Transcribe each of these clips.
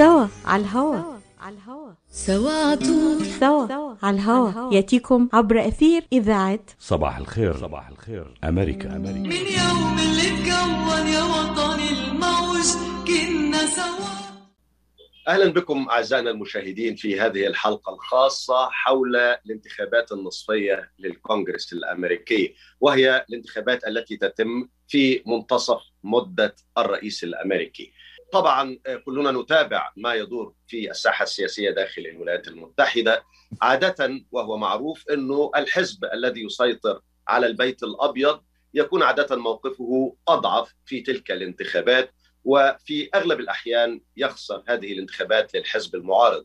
سوا على الهوا. على الهوا. سوا عطول سوا على الهوا. يأتيكم عبر أثير إذاعة صباح الخير. صباح الخير. أمريكا أمريكا. من يوم اللي اتكون يا وطني الموج كنا سوا. أهلا بكم أعزائنا المشاهدين في هذه الحلقة الخاصة حول الانتخابات النصفية للكونغرس الأمريكي وهي الانتخابات التي تتم في منتصف مدة الرئيس الأمريكي. طبعا كلنا نتابع ما يدور في الساحة السياسية داخل الولايات المتحدة عادة وهو معروف إنه الحزب الذي يسيطر على البيت الأبيض يكون عادة موقفه أضعف في تلك الانتخابات وفي أغلب الأحيان يخسر هذه الانتخابات للحزب المعارض.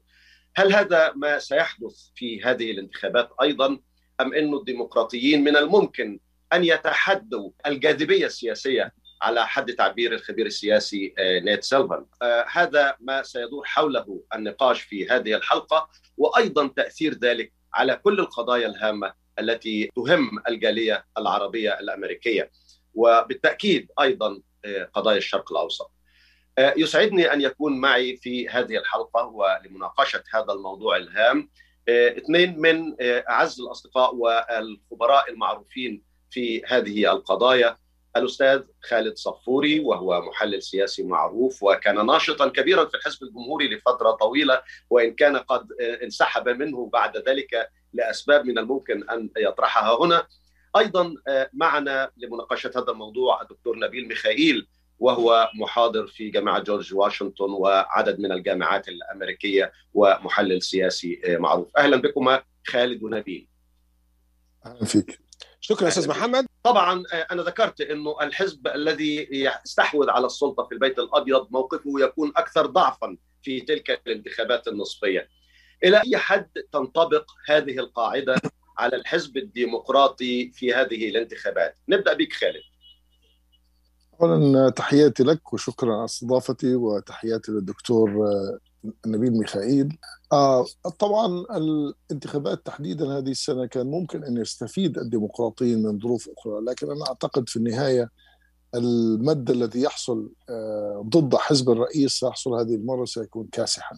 هل هذا ما سيحدث في هذه الانتخابات أيضا أم إنه الديمقراطيين من الممكن أن يتحدوا الجاذبية السياسية على حد تعبير الخبير السياسي آه، نيت سيلفر آه، هذا ما سيدور حوله النقاش في هذه الحلقة وأيضا تأثير ذلك على كل القضايا الهامة التي تهم الجالية العربية الأمريكية وبالتأكيد أيضا آه، قضايا الشرق الأوسط. آه، يسعدني أن يكون معي في هذه الحلقة ولمناقشة هذا الموضوع الهام اثنين من أعز الأصدقاء والخبراء المعروفين في هذه القضايا الأستاذ خالد صفوري وهو محلل سياسي معروف وكان ناشطا كبيرا في الحزب الجمهوري لفترة طويلة وإن كان قد آه، انسحب منه بعد ذلك لأسباب من الممكن أن يطرحها هنا. أيضا آه، معنا لمناقشة هذا الموضوع الدكتور نبيل ميخائيل وهو محاضر في جامعة جورج واشنطن وعدد من الجامعات الأمريكية ومحلل سياسي آه، معروف. أهلا بكما خالد ونبيل. أهلا فيك. شكرا أستاذ محمد طبعا آه، أنا ذكرت إنه الحزب الذي يستحوذ على السلطة في البيت الأبيض موقفه يكون أكثر ضعفا في تلك الانتخابات النصفية. إلى أي حد تنطبق هذه القاعدة على الحزب الديمقراطي في هذه الانتخابات؟ نبدأ بك خالد. اولا تحياتي لك وشكرا على أستضافتي وتحياتي للدكتور آه، نبيل ميخائيل. آه طبعا الانتخابات تحديدا هذه السنة كان ممكن أن يستفيد الديمقراطيين من ظروف أخرى لكن أنا أعتقد في النهاية المد الذي يحصل آه ضد حزب الرئيس سيحصل هذه المرة سيكون كاسحا.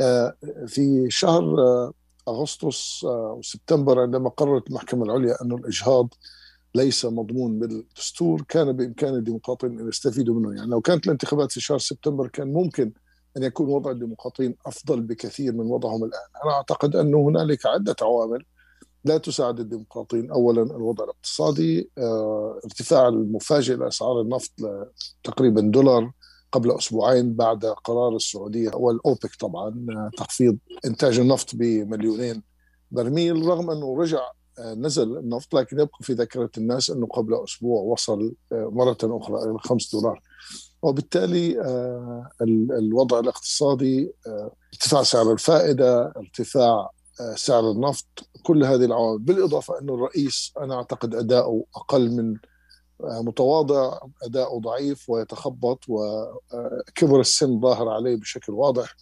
آه في شهر آه أغسطس آه وسبتمبر عندما قررت المحكمة العليا أن الإجهاض ليس مضمون بالدستور كان بإمكان الديمقراطيين أن يستفيدوا منه. يعني لو كانت الانتخابات في شهر سبتمبر كان ممكن أن يكون وضع الديمقراطيين أفضل بكثير من وضعهم الآن، أنا أعتقد أن هنالك عدة عوامل لا تساعد الديمقراطيين، اولا الوضع الاقتصادي، آه، ارتفاع المفاجئ لأسعار النفط تقريبا دولار قبل أسبوعين بعد قرار السعودية والأوبك طبعا آه، تخفيض إنتاج النفط بمليونين برميل. رغم أنه رجع آه، نزل النفط لكن يبقى في ذاكرة الناس أنه قبل أسبوع وصل مرة أخرى إلى 5 دولار. وبالتالي آه، ال- الوضع الاقتصادي آه، ارتفاع سعر الفائدة ارتفاع آه، سعر النفط كل هذه العوامل. بالإضافة انه الرئيس أنا أعتقد أداؤه أقل من متواضع أداؤه ضعيف ويتخبط وكبر السن ظاهر عليه بشكل واضح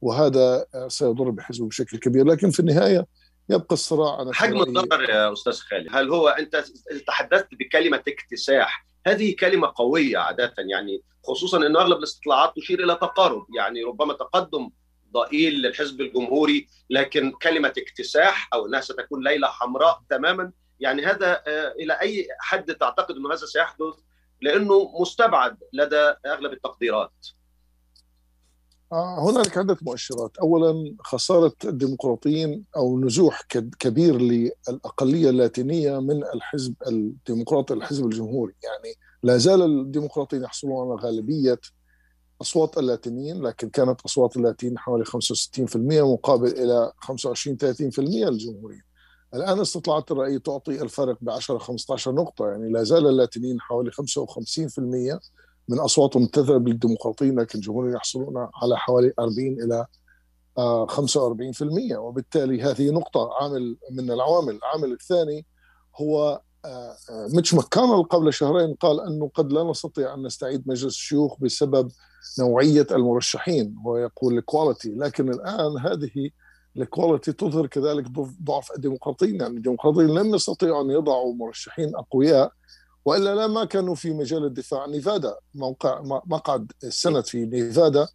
وهذا سيضر بحزبه بشكل كبير. لكن في النهاية يبقى الصراع في حجم الضرر يا أستاذ خالد، هل هو أنت تحدثت بكلمة اكتساح، هذه كلمة قوية عادة يعني خصوصا ان أغلب الاستطلاعات تشير إلى تقارب، يعني ربما تقدم ضئيل للحزب الجمهوري لكن كلمة اكتساح أو إنها ستكون ليلة حمراء تماما يعني هذا آه، إلى أي حد تعتقد إنه هذا سيحدث؟ لأنه مستبعد لدى أغلب التقديرات. آه، هنالك عدة مؤشرات. أولا خسارة الديمقراطيين أو نزوح كب- كبير للأقلية اللاتينية من الحزب الديمقراطي الحزب الجمهوري. يعني لا زال الديمقراطيين يحصلون على غالبية أصوات اللاتينيين لكن كانت أصوات اللاتينيين حوالي 65% مقابل إلى 25-30% للجمهوريين الآن استطلاعات الرأي تعطي الفرق ب 10-15 نقطة. يعني لا زال اللاتينيين حوالي 55% من اصواتهم تذهب للديمقراطيين لكن الجمهوريين يحصلون على حوالي 40 إلى آه، 45% وبالتالي هذه نقطة عامل من العوامل، العامل الثاني هو آه، آه، ميتش ماكونل قبل شهرين قال أنه قد لا نستطيع أن نستعيد مجلس الشيوخ بسبب نوعية المرشحين هو يقول ال quality لكن الآن هذه ال quality تظهر كذلك ضعف الديمقراطيين. يعني الديمقراطيين لم يستطيعوا أن يضعوا مرشحين أقوياء وإلا لا ما كانوا في مجال الدفاع. نيفادا موقع مقعد ال Senate في نيفادا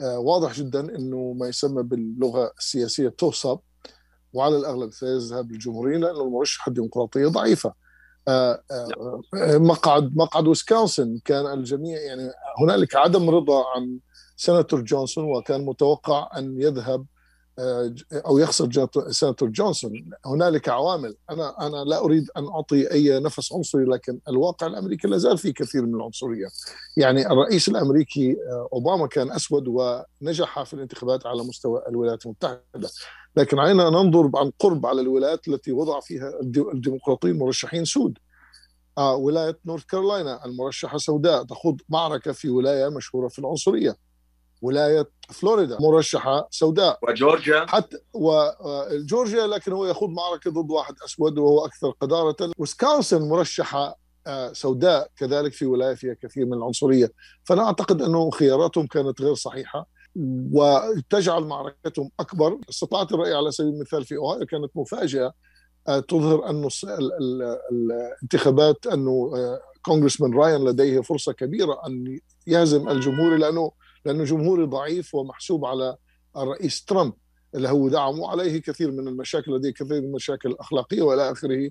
آه، واضح جدا إنه ما يسمى باللغة السياسية toss-up وعلى الأغلب سيذهب للجمهوريين لأنه المرشح الديمقراطيه ضعيفة. آه، آه، مقعد مقعد ويسكونسن كان الجميع يعني هنالك عدم رضا عن سيناتور جونسون وكان متوقع أن يذهب أو يخسر سيناتور جونسون. هنالك عوامل. أنا أنا لا أريد أن أعطي أي نفس عنصري لكن الواقع الأمريكي لا زال فيه كثير من العنصرية. يعني الرئيس الأمريكي آه، أوباما كان أسود ونجح في الانتخابات على مستوى الولايات المتحدة. لكن علينا ننظر عن قرب على الولايات التي وضع فيها الدي- الديمقراطيين مرشحين سود؟ آه ولاية نورث كارولاينا المرشحة سوداء تخوض معركة في ولاية مشهورة في العنصرية. ولاية فلوريدا مرشحة سوداء. وجورجيا؟ حتى وجورجيا لكن هو يخوض معركة ضد واحد أسود وهو أكثر قذاره ويسكونسن مرشحة آه، سوداء كذلك في ولاية فيها كثير من العنصرية. فأنا أعتقد انه خياراتهم كانت غير صحيحة وتجعل معركتهم أكبر. استطاعت الرأي على سبيل المثال في أوهايو كانت مفاجاه تظهر انه الانتخابات أنه آه، كونغرسمان رايان لديه فرصة كبيرة أن يهزم الجمهوري لأنه لأنه جمهوري ضعيف ومحسوب على الرئيس ترامب اللي هو دعمه عليه كثير من المشاكل لديه كثير من المشاكل الأخلاقية وإلى آخره.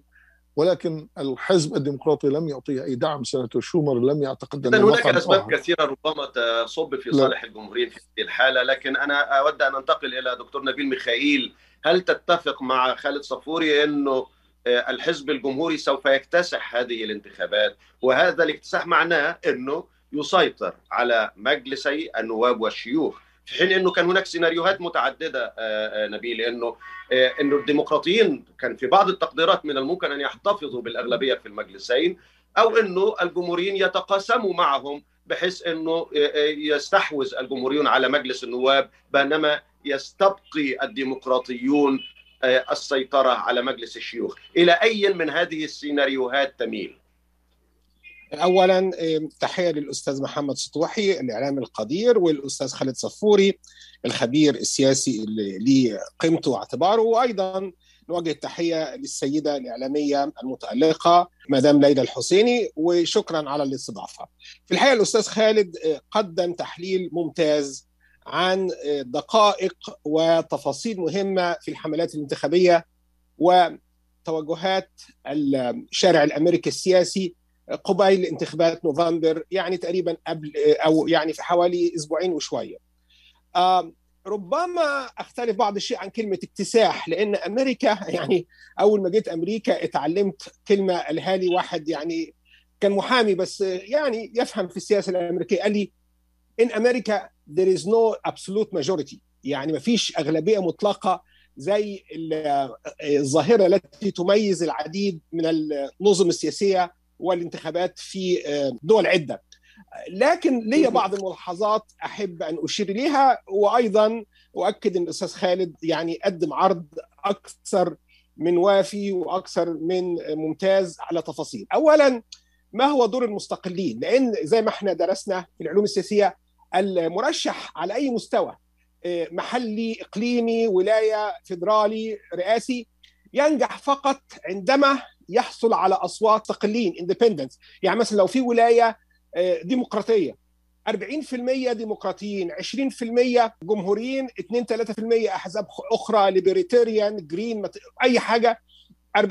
ولكن الحزب الديمقراطي لم يعطيه أي دعم. سناتور شومر لم يعتقد انه هناك أسباب آخر. كثيرة ربما تصب في. صالح الجمهوريين في هذه الحالة. لكن أنا أود أن أنتقل إلى دكتور نبيل ميخائيل. هل تتفق مع خالد صفوري أنه آه، الحزب الجمهوري سوف يكتسح هذه الانتخابات؟ وهذا الاكتساح معناه أنه يسيطر على مجلسي النواب والشيوخ في حين إنه كان هناك سيناريوهات متعددة آه، آه، نبيل انه آه، إنه الديمقراطيين كان في بعض التقديرات من الممكن أن يحتفظوا بالأغلبية في المجلسين أو إنه الجمهوريين يتقاسموا معهم بحيث إنه يستحوذ الجمهوريون على مجلس النواب بينما يستبقي الديمقراطيون السيطرة على مجلس الشيوخ، إلى أي من هذه السيناريوهات تميل؟ اولا إيه، تحية للأستاذ محمد سطوحي الاعلامي القدير والأستاذ خالد صفوري الخبير السياسي اللي ليه قيمته واعتباره وأيضا نوجه التحية للسيدة الإعلامية المتألقة مدام ليلى الحسيني وشكرا على الاستضافة. في الحقيقة الأستاذ خالد إيه، قدم تحليل ممتاز عن إيه، دقائق وتفاصيل مهمة في الحملات الانتخابيه وتوجهات الشارع الأمريكي السياسي قبيل انتخابات نوفمبر يعني تقريبا قبل أو يعني في حوالي أسبوعين وشوية. ربما أختلف بعض الشيء عن كلمة اكتساح لأن أمريكا يعني أول ما جيت أمريكا اتعلمت كلمة قالها لي واحد يعني كان محامي بس يعني يفهم في السياسة الأمريكية قال لي إن أمريكا there is no absolute majority يعني ما فيش أغلبية مطلقة زي ال- الظاهرة التي تميز العديد من النظم السياسية والانتخابات في دول عدة لكن لي بعض الملاحظات أحب أن أشير إليها وأيضا أؤكد أن الأستاذ خالد يعني قدم عرض أكثر من وافي وأكثر من ممتاز على تفاصيل. اولا ما هو دور المستقلين؟ لأن زي ما إحنا درسنا في العلوم السياسية المرشح على أي مستوى محلي إقليمي ولاية فيدرالي رئاسي ينجح فقط عندما يحصل على أصوات مستقلين independents يعني مثلا لو في ولاية ديمقراطية 40% ديمقراطيين 20% جمهوريين 2 3% أحزاب أخرى Libertarian Green أي حاجة 40%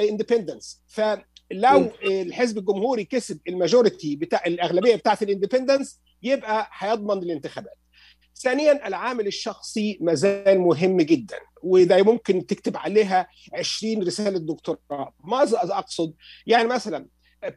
independents فلو الحزب الجمهوري كسب ال majority بتاع الأغلبية بتاعت ال independents يبقى هيضمن الانتخابات ثانيا العامل الشخصي ما زال مهم جدا وده ممكن تكتب عليها 20 رسالة دكتوراه. ماذا أقصد يعني مثلا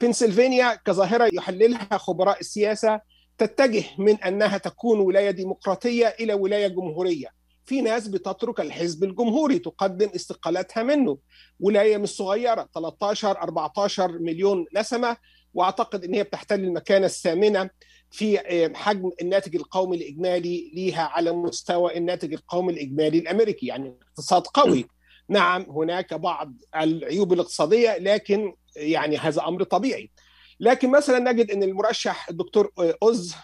بنسلفانيا كظاهرة يحللها خبراء السياسة تتجه من أنها تكون ولاية ديمقراطية إلى ولاية جمهورية. في ناس بتترك الحزب الجمهوري تقدم استقالاتها منه. ولاية مش صغيرة 13 14 مليون نسمة وأعتقد إن هي بتحتل المكانة الثامنة. في حجم الناتج القومي الإجمالي ليها على مستوى الناتج القومي الإجمالي الأمريكي يعني اقتصاد قوي. نعم هناك بعض العيوب الاقتصادية لكن يعني هذا أمر طبيعي. لكن مثلا نجد إن المرشح الدكتور أوز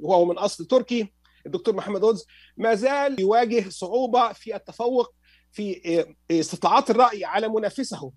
وهو من أصل تركي الدكتور محمد أوز ما زال يواجه صعوبة في التفوق في استطلاعات الرأي على منافسه.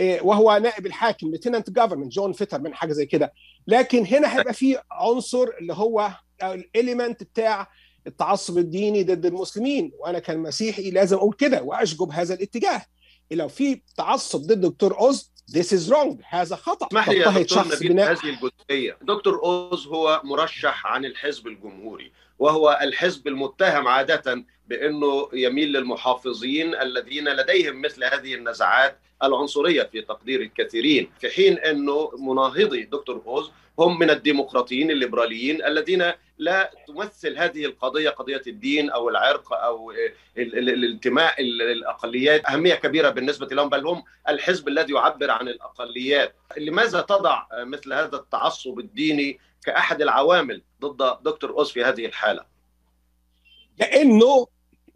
وهو نائب الحاكم lieutenant governor جون فيترمان حاجة زي كده. لكن هنا هيبقى في عنصر اللي هو ال element بتاع التعصب الديني ضد المسلمين. وأنا كمسيحي لازم أقول كده وأشجب هذا الاتجاه. لو في تعصب ضد دكتور أوز this is wrong. هذا خطأ. اسمح لي يا دكتور نبيل بناء هذه الجزئية؟ دكتور أوز هو مرشح عن الحزب الجمهوري وهو الحزب المتهم عادة بأنه يميل للمحافظين الذين لديهم مثل هذه النزعات العنصرية في تقدير الكثيرين في حين أنه مناهضي دكتور اوز هم من الديمقراطيين الليبراليين الذين لا تمثل هذه القضية قضية الدين أو العرق أو ال- ال- الانتماء ال- الأقليات أهمية كبيرة بالنسبة لهم بل هم الحزب الذي يعبر عن الأقليات. لماذا تضع مثل هذا التعصب الديني كأحد العوامل ضد دكتور اوز في هذه الحالة؟ لأنه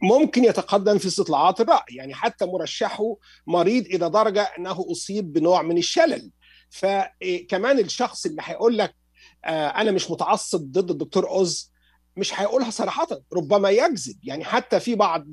ممكن يتقدم في استطلاعات الرأي يعني حتى مرشحه مريض إلى درجة أنه أصيب بنوع من الشلل. فكمان الشخص اللي هيقول لك آه، أنا مش متعصب ضد الدكتور أوز مش هيقولها صراحة ربما يكذب يعني حتى في بعض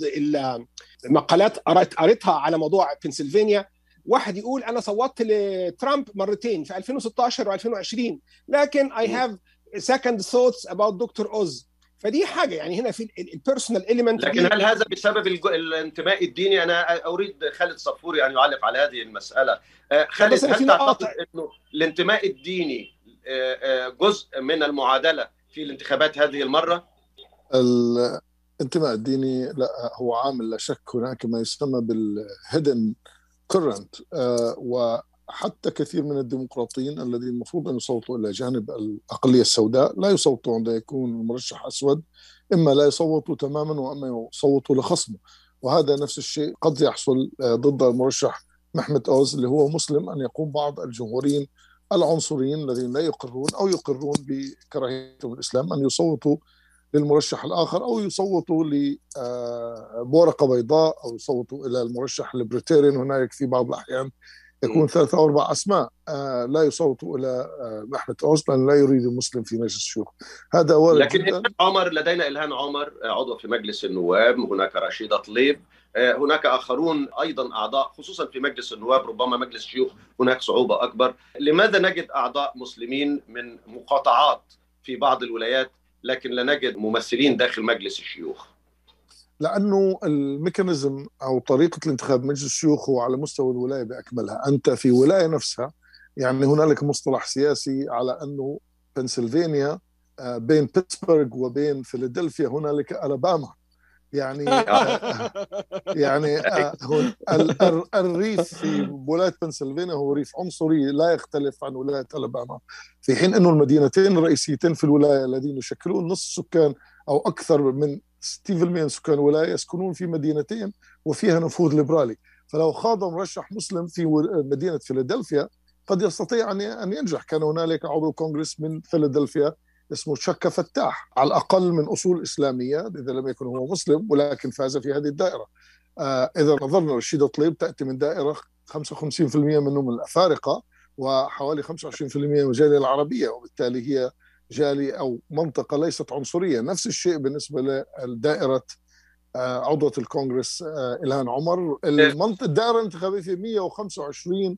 المقالات قريتها على موضوع بنسلفانيا واحد يقول أنا صوتت لترامب مرتين في 2016 و2020 لكن I have second thoughts about دكتور أوز. فدي حاجة يعني هنا في ال personal element لكن هل هذا بسبب الانتماء الديني؟ أنا أريد خالد صفوري ان يعلق على هذه المسألة. آه، خالد هل تعتقد إنه الانتماء الديني آه، آه، جزء من المعادلة في الانتخابات هذه المرة؟ الانتماء الديني لا هو عامل لا شك هناك ما يسمى بالهيدن كورنت وحتى كثير من الديمقراطيين الذين المفروض أن يصوتوا إلى جانب الأقلية السوداء لا يصوتوا عندما يكون المرشح أسود إما لا يصوتوا تماما وإما يصوتوا لخصمه. وهذا نفس الشيء قد يحصل آه، ضد المرشح محمد أوز اللي هو مسلم أن يقوم بعض الجمهوريين العنصريين الذين لا يقرون أو يقرون بكراهيتهم الإسلام أن يصوتوا للمرشح الآخر أو يصوتوا ل آه، بيضاء أو يصوتوا إلى المرشح ال Libertarian هناك في بعض الأحيان يكون ثلاث أو أربع أسماء. آه، لا يصوتوا آه، محمد اوز لأن لا يريد المسلم في مجلس الشيوخ. هذا وارد لكن جدا. إلهام عمر لدينا إلهام عمر آه، عضو في مجلس النواب هناك رشيده طليب آه، هناك آخرون أيضا أعضاء خصوصا في مجلس النواب ربما مجلس الشيوخ هناك صعوبة أكبر. لماذا نجد أعضاء مسلمين من مقاطعات في بعض الولايات لكن لا نجد ممثلين داخل مجلس الشيوخ؟ لأنه الميكانيزم أو طريقة الانتخاب مجلس الشيوخ هو على مستوى الولاية بأكملها، أنت في ولاية نفسها يعني هنالك مصطلح سياسي على أنه بنسلفانيا آه، بين بيتسبرغ وبين فيلادلفيا هنالك ألاباما. يعني آه، يعني آه، الريف في ولاية بنسلفانيا هو ريف عنصري لا يختلف عن ولاية ألاباما. في حين أنه المدينتين الرئيسيتين في الولاية الذين يشكلون نصف السكان أو أكثر من 60% من سكان الولايه يسكنون في مدينتين وفيها نفوذ ليبرالي. فلو خاض مرشح مسلم في مدينة فيلادلفيا قد يستطيع أن أن ينجح. كان هنالك عضو كونغرس من فيلادلفيا اسمه شكا فتاح على الأقل من أصول إسلامية إذا لم يكن هو مسلم ولكن فاز في هذه الدائرة. آه إذا نظرنا رشيده طليب تأتي من دائرة 55% منهم من الأفارقة وحوالي 25% من الجالية العربية وبالتالي هي جاليه أو منطقة ليست عنصرية. نفس الشيء بالنسبة لدائره آه، عضوة الكونغرس آه، إلهام عمر. المنطقة الدائرة الانتخابية في 125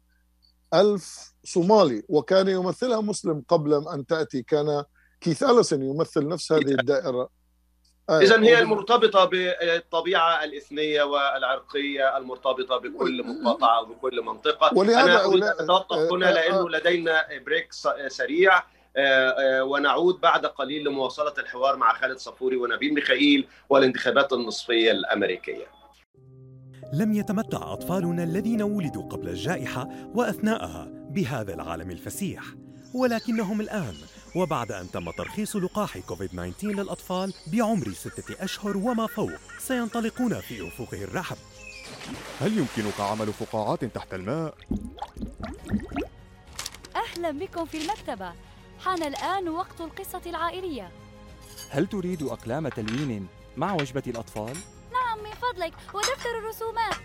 ألف صومالي وكان يمثلها مسلم قبل أن تأتي. كان كيث أليسون يمثل نفس هذه الدائرة. آه، اذا هي المرتبطة بالطبيعة الإثنية والعرقية المرتبطة بكل مقاطعة وبكل منطقة. ولهذا أولا- أن اتوقف هنا آه، لأنه لدينا بريك سريع. آه، آه، ونعود بعد قليل لمواصلة الحوار مع خالد صفوري ونبيل ميخائيل والانتخابات النصفية الأمريكية. لم يتمتع أطفالنا الذين ولدوا قبل الجائحة وأثناءها بهذا العالم الفسيح ولكنهم الآن وبعد أن تم ترخيص لقاح كوفيد 19 للأطفال بعمر ستة أشهر وما فوق سينطلقون في أفقه الرحب. هل يمكنك عمل فقاعات تحت الماء؟ أهلا بكم في المكتبة. حان الآن وقت القصة العائلية. هل تريد أقلام تلوين مع وجبة الأطفال؟ نعم من فضلك ودفتر الرسومات.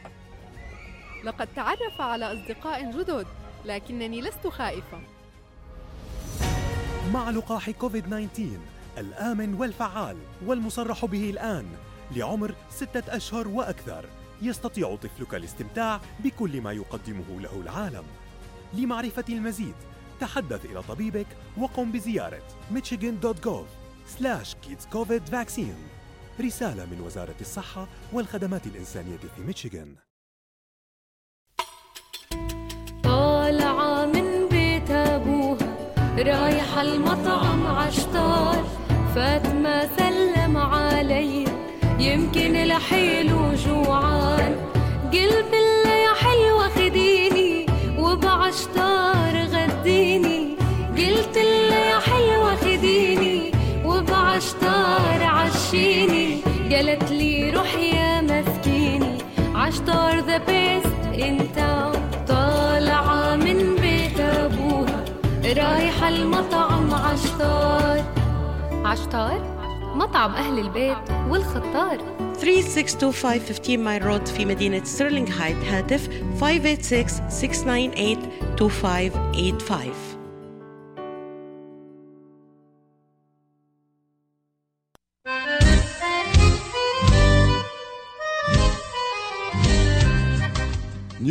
لقد تعرف على أصدقاء جدد لكنني لست خائفة. مع لقاح كوفيد 19 الآمن والفعال والمصرح به الآن لعمر ستة أشهر وأكثر. يستطيع طفلك الاستمتاع بكل ما يقدمه له العالم. لمعرفة المزيد تحدث إلى طبيبك وقم بزيارة michigan.gov كيدز كوفيد فاكسين رسالة من وزارة الصحة والخدمات الإنسانية في ميشيغان طالعة من بيت أبوها رايحة المطعم عشتار فاطمة سلم علي يمكن لحيله جوعان قلت لها يا حلوة خديني وبعشتار عشتار مطعم أهل البيت والخطار. 3625 15 Mile Road في مدينة ستيرلينغ هايتس هاتف 586-698-2585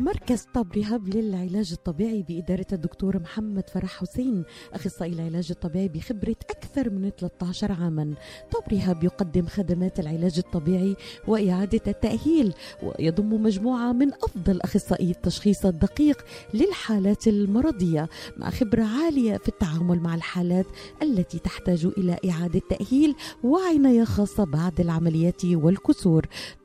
مركز طب رهاب للعلاج الطبيعي بإدارة الدكتور محمد فرح حسين أخصائي العلاج الطبيعي بخبرة أكثر من 13 عاما. طب رهاب يقدم خدمات العلاج الطبيعي وإعادة التأهيل ويضم مجموعة من أفضل أخصائي التشخيص الدقيق للحالات المرضية مع خبرة عالية في التعامل مع الحالات التي تحتاج إلى إعادة تأهيل وعناية خاصة بعد العمليات والكسور.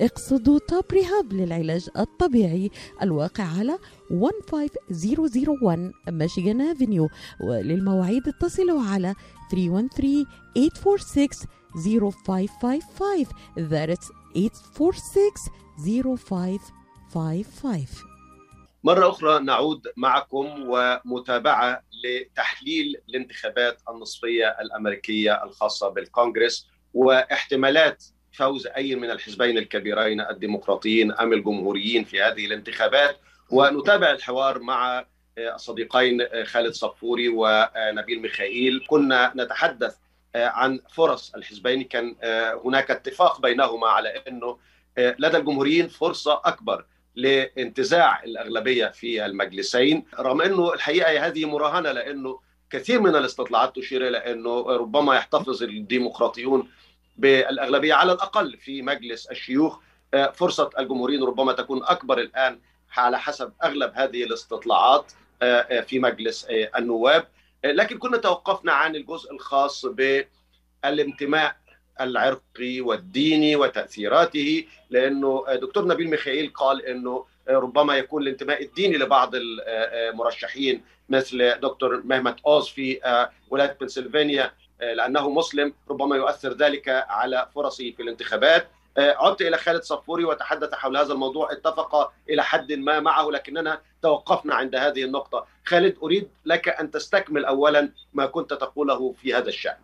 اقصدوا توب ريهاب للعلاج الطبيعي الواقع على 15001 ميشيغان افنيو وللمواعيد اتصلوا على 313 846 0555 that's 846 0555 مرة أخرى نعود معكم ومتابعة لتحليل الانتخابات النصفية الأمريكية الخاصة بالكونغرس واحتمالات فوز أي من الحزبين الكبيرين الديمقراطيين أم الجمهوريين في هذه الانتخابات. ونتابع الحوار مع الصديقين خالد صفوري ونبيل ميخائيل. كنا نتحدث عن فرص الحزبين. كان هناك اتفاق بينهما على أنه لدى الجمهوريين فرصة أكبر لانتزاع الأغلبية في المجلسين. رغم أنه الحقيقة هذه مراهنة لأنه كثير من الاستطلاعات تشير إلى أنه ربما يحتفظ الديمقراطيون بالأغلبية على الأقل في مجلس الشيوخ. فرصة الجمهوريين ربما تكون أكبر الآن على حسب أغلب هذه الاستطلاعات في مجلس النواب. لكن كنا توقفنا عن الجزء الخاص بالانتماء العرقي والديني وتأثيراته لأنه دكتور نبيل ميخائيل قال إنه ربما يكون الانتماء الديني لبعض المرشحين مثل دكتور مهمت أوز في ولاية بنسلفانيا. لأنه مسلم ربما يؤثر ذلك على فرصه في الانتخابات. عدت إلى خالد صفوري وتحدث حول هذا الموضوع اتفق إلى حد ما معه لكننا توقفنا عند هذه النقطة. خالد أريد لك أن تستكمل اولا ما كنت تقوله في هذا الشأن.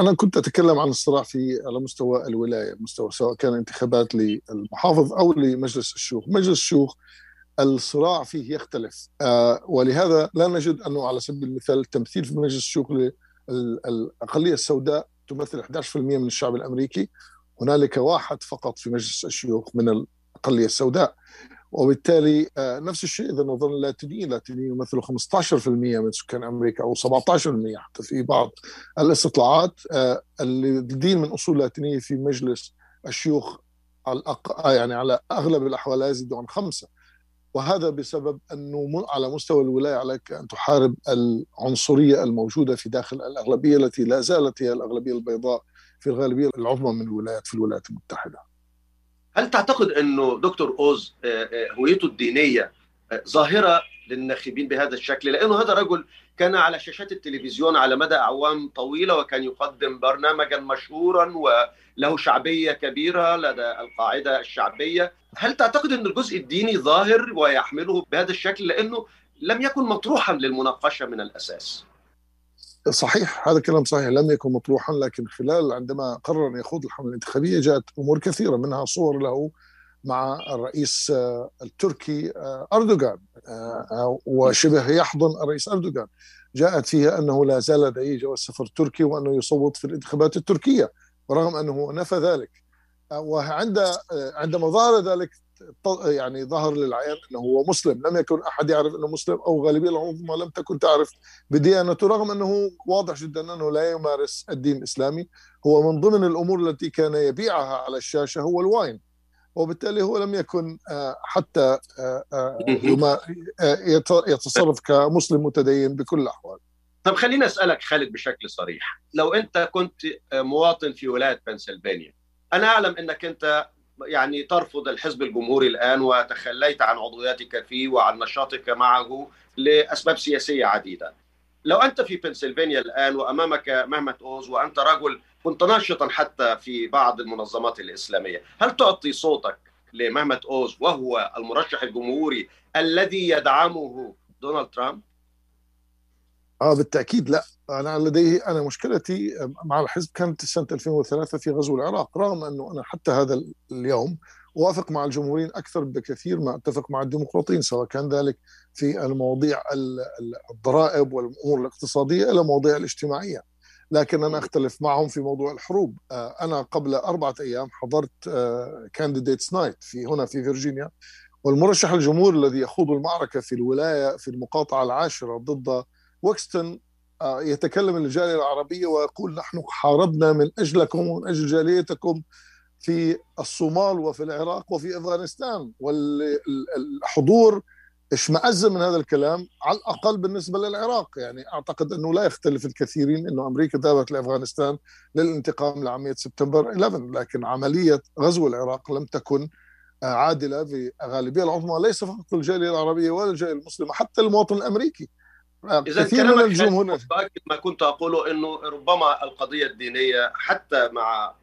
أنا كنت أتكلم عن الصراع في على مستوى الولاية مستوى سواء كان انتخابات للمحافظ أو لمجلس الشيوخ. مجلس الشيوخ الصراع فيه يختلف. ولهذا لا نجد أنه على سبيل المثال التمثيل في مجلس الشيوخ للاقليه السوداء تمثل 11% من الشعب الأمريكي. هنالك واحد فقط في مجلس الشيوخ من الأقلية السوداء. وبالتالي نفس الشيء إذا نظرنا اللاتينيين اللاتينيين يمثلوا 15% من سكان أمريكا أو 17% حتى في بعض الاستطلاعات. الدين من أصول لاتينية في مجلس الشيوخ على الأق... يعني على أغلب الأحوال لا يزيد عن خمسة. وهذا بسبب أنه على مستوى الولاية عليك أن تحارب العنصرية الموجودة في داخل الأغلبية التي لا زالت هي الأغلبية البيضاء في الغالبية العظمى من الولايات في الولايات المتحدة. هل تعتقد أنه دكتور أوز هويته الدينية ظاهرة للناخبين بهذا الشكل لأنه هذا رجل كان على شاشات التلفزيون على مدى أعوام طويلة وكان يقدم برنامجا مشهورا وله شعبية كبيرة لدى القاعدة الشعبية. هل تعتقد أن الجزء الديني ظاهر ويحمله بهذا الشكل؟ لأنه لم يكن مطروحا للمناقشة من الأساس. صحيح هذا كلام صحيح لم يكن مطروحا لكن خلال عندما قرر يخوض الحملة الانتخابية جاءت أمور كثيرة منها صور له مع الرئيس التركي أردوغان وشبه يحضن الرئيس أردوغان. جاءت فيها أنه لا زال لديه جواز سفر تركي وأنه يصوت في الانتخابات التركية ورغم أنه نفى ذلك. وعند عندما ظهر ذلك يعني ظهر للعيان أنه هو مسلم. لم يكن أحد يعرف أنه مسلم أو غالبية العظمى لم تكن تعرف بديانته رغم أنه واضح جدا أنه لا يمارس الدين الإسلامي. هو من ضمن الأمور التي كان يبيعها على الشاشة هو الواين. وبالتالي هو لم يكن حتى يتصرف كمسلم متدين بكل الأحوال. طب خليني أسألك خالد بشكل صريح. لو أنت كنت مواطن في ولاية بنسلفانيا أنا أعلم أنك أنت يعني ترفض الحزب الجمهوري الآن وتخليت عن عضويتك فيه وعن نشاطك معه لأسباب سياسية عديدة. لو أنت في بنسلفانيا الآن وأمامك مهمه اوز وأنت رجل كنت ناشطا حتى في بعض المنظمات الإسلامية، هل تعطي صوتك لمهمة أوز وهو المرشح الجمهوري الذي يدعمه دونالد ترامب؟ آه بالتأكيد لا. أنا لديه أنا مشكلتي مع الحزب كانت سنة 2003 في غزو العراق رغم أنه أنا حتى هذا اليوم أوافق مع الجمهوريين أكثر بكثير ما أتفق مع الديمقراطيين سواء كان ذلك في المواضيع الضرائب والأمور الاقتصادية إلى المواضيع الاجتماعية. لكن أنا أختلف معهم في موضوع الحروب. أنا قبل أربعة أيام حضرت candidates night في هنا في فيرجينيا. والمرشح الجمهوري الذي يخوض المعركة في الولاية في المقاطعة العاشرة ضد ويكستون يتكلم الجالية العربية ويقول نحن حاربنا من أجلكم ومن أجل جاليتكم في الصومال وفي العراق وفي أفغانستان. والحضور اشمئز من هذا الكلام؟ على الأقل بالنسبة للعراق. يعني أعتقد أنه لا يختلف الكثيرين أنه أمريكا ذهبت لأفغانستان للانتقام لعملية سبتمبر 11 لكن عملية غزو العراق لم تكن عادلة في الغالبية العظمى ليس فقط الجالية العربية ولا الجالية المسلمة حتى المواطن الأمريكي. إذا كثير من الجمهور متاكد ما كنت أقوله إنه ربما القضية الدينية حتى مع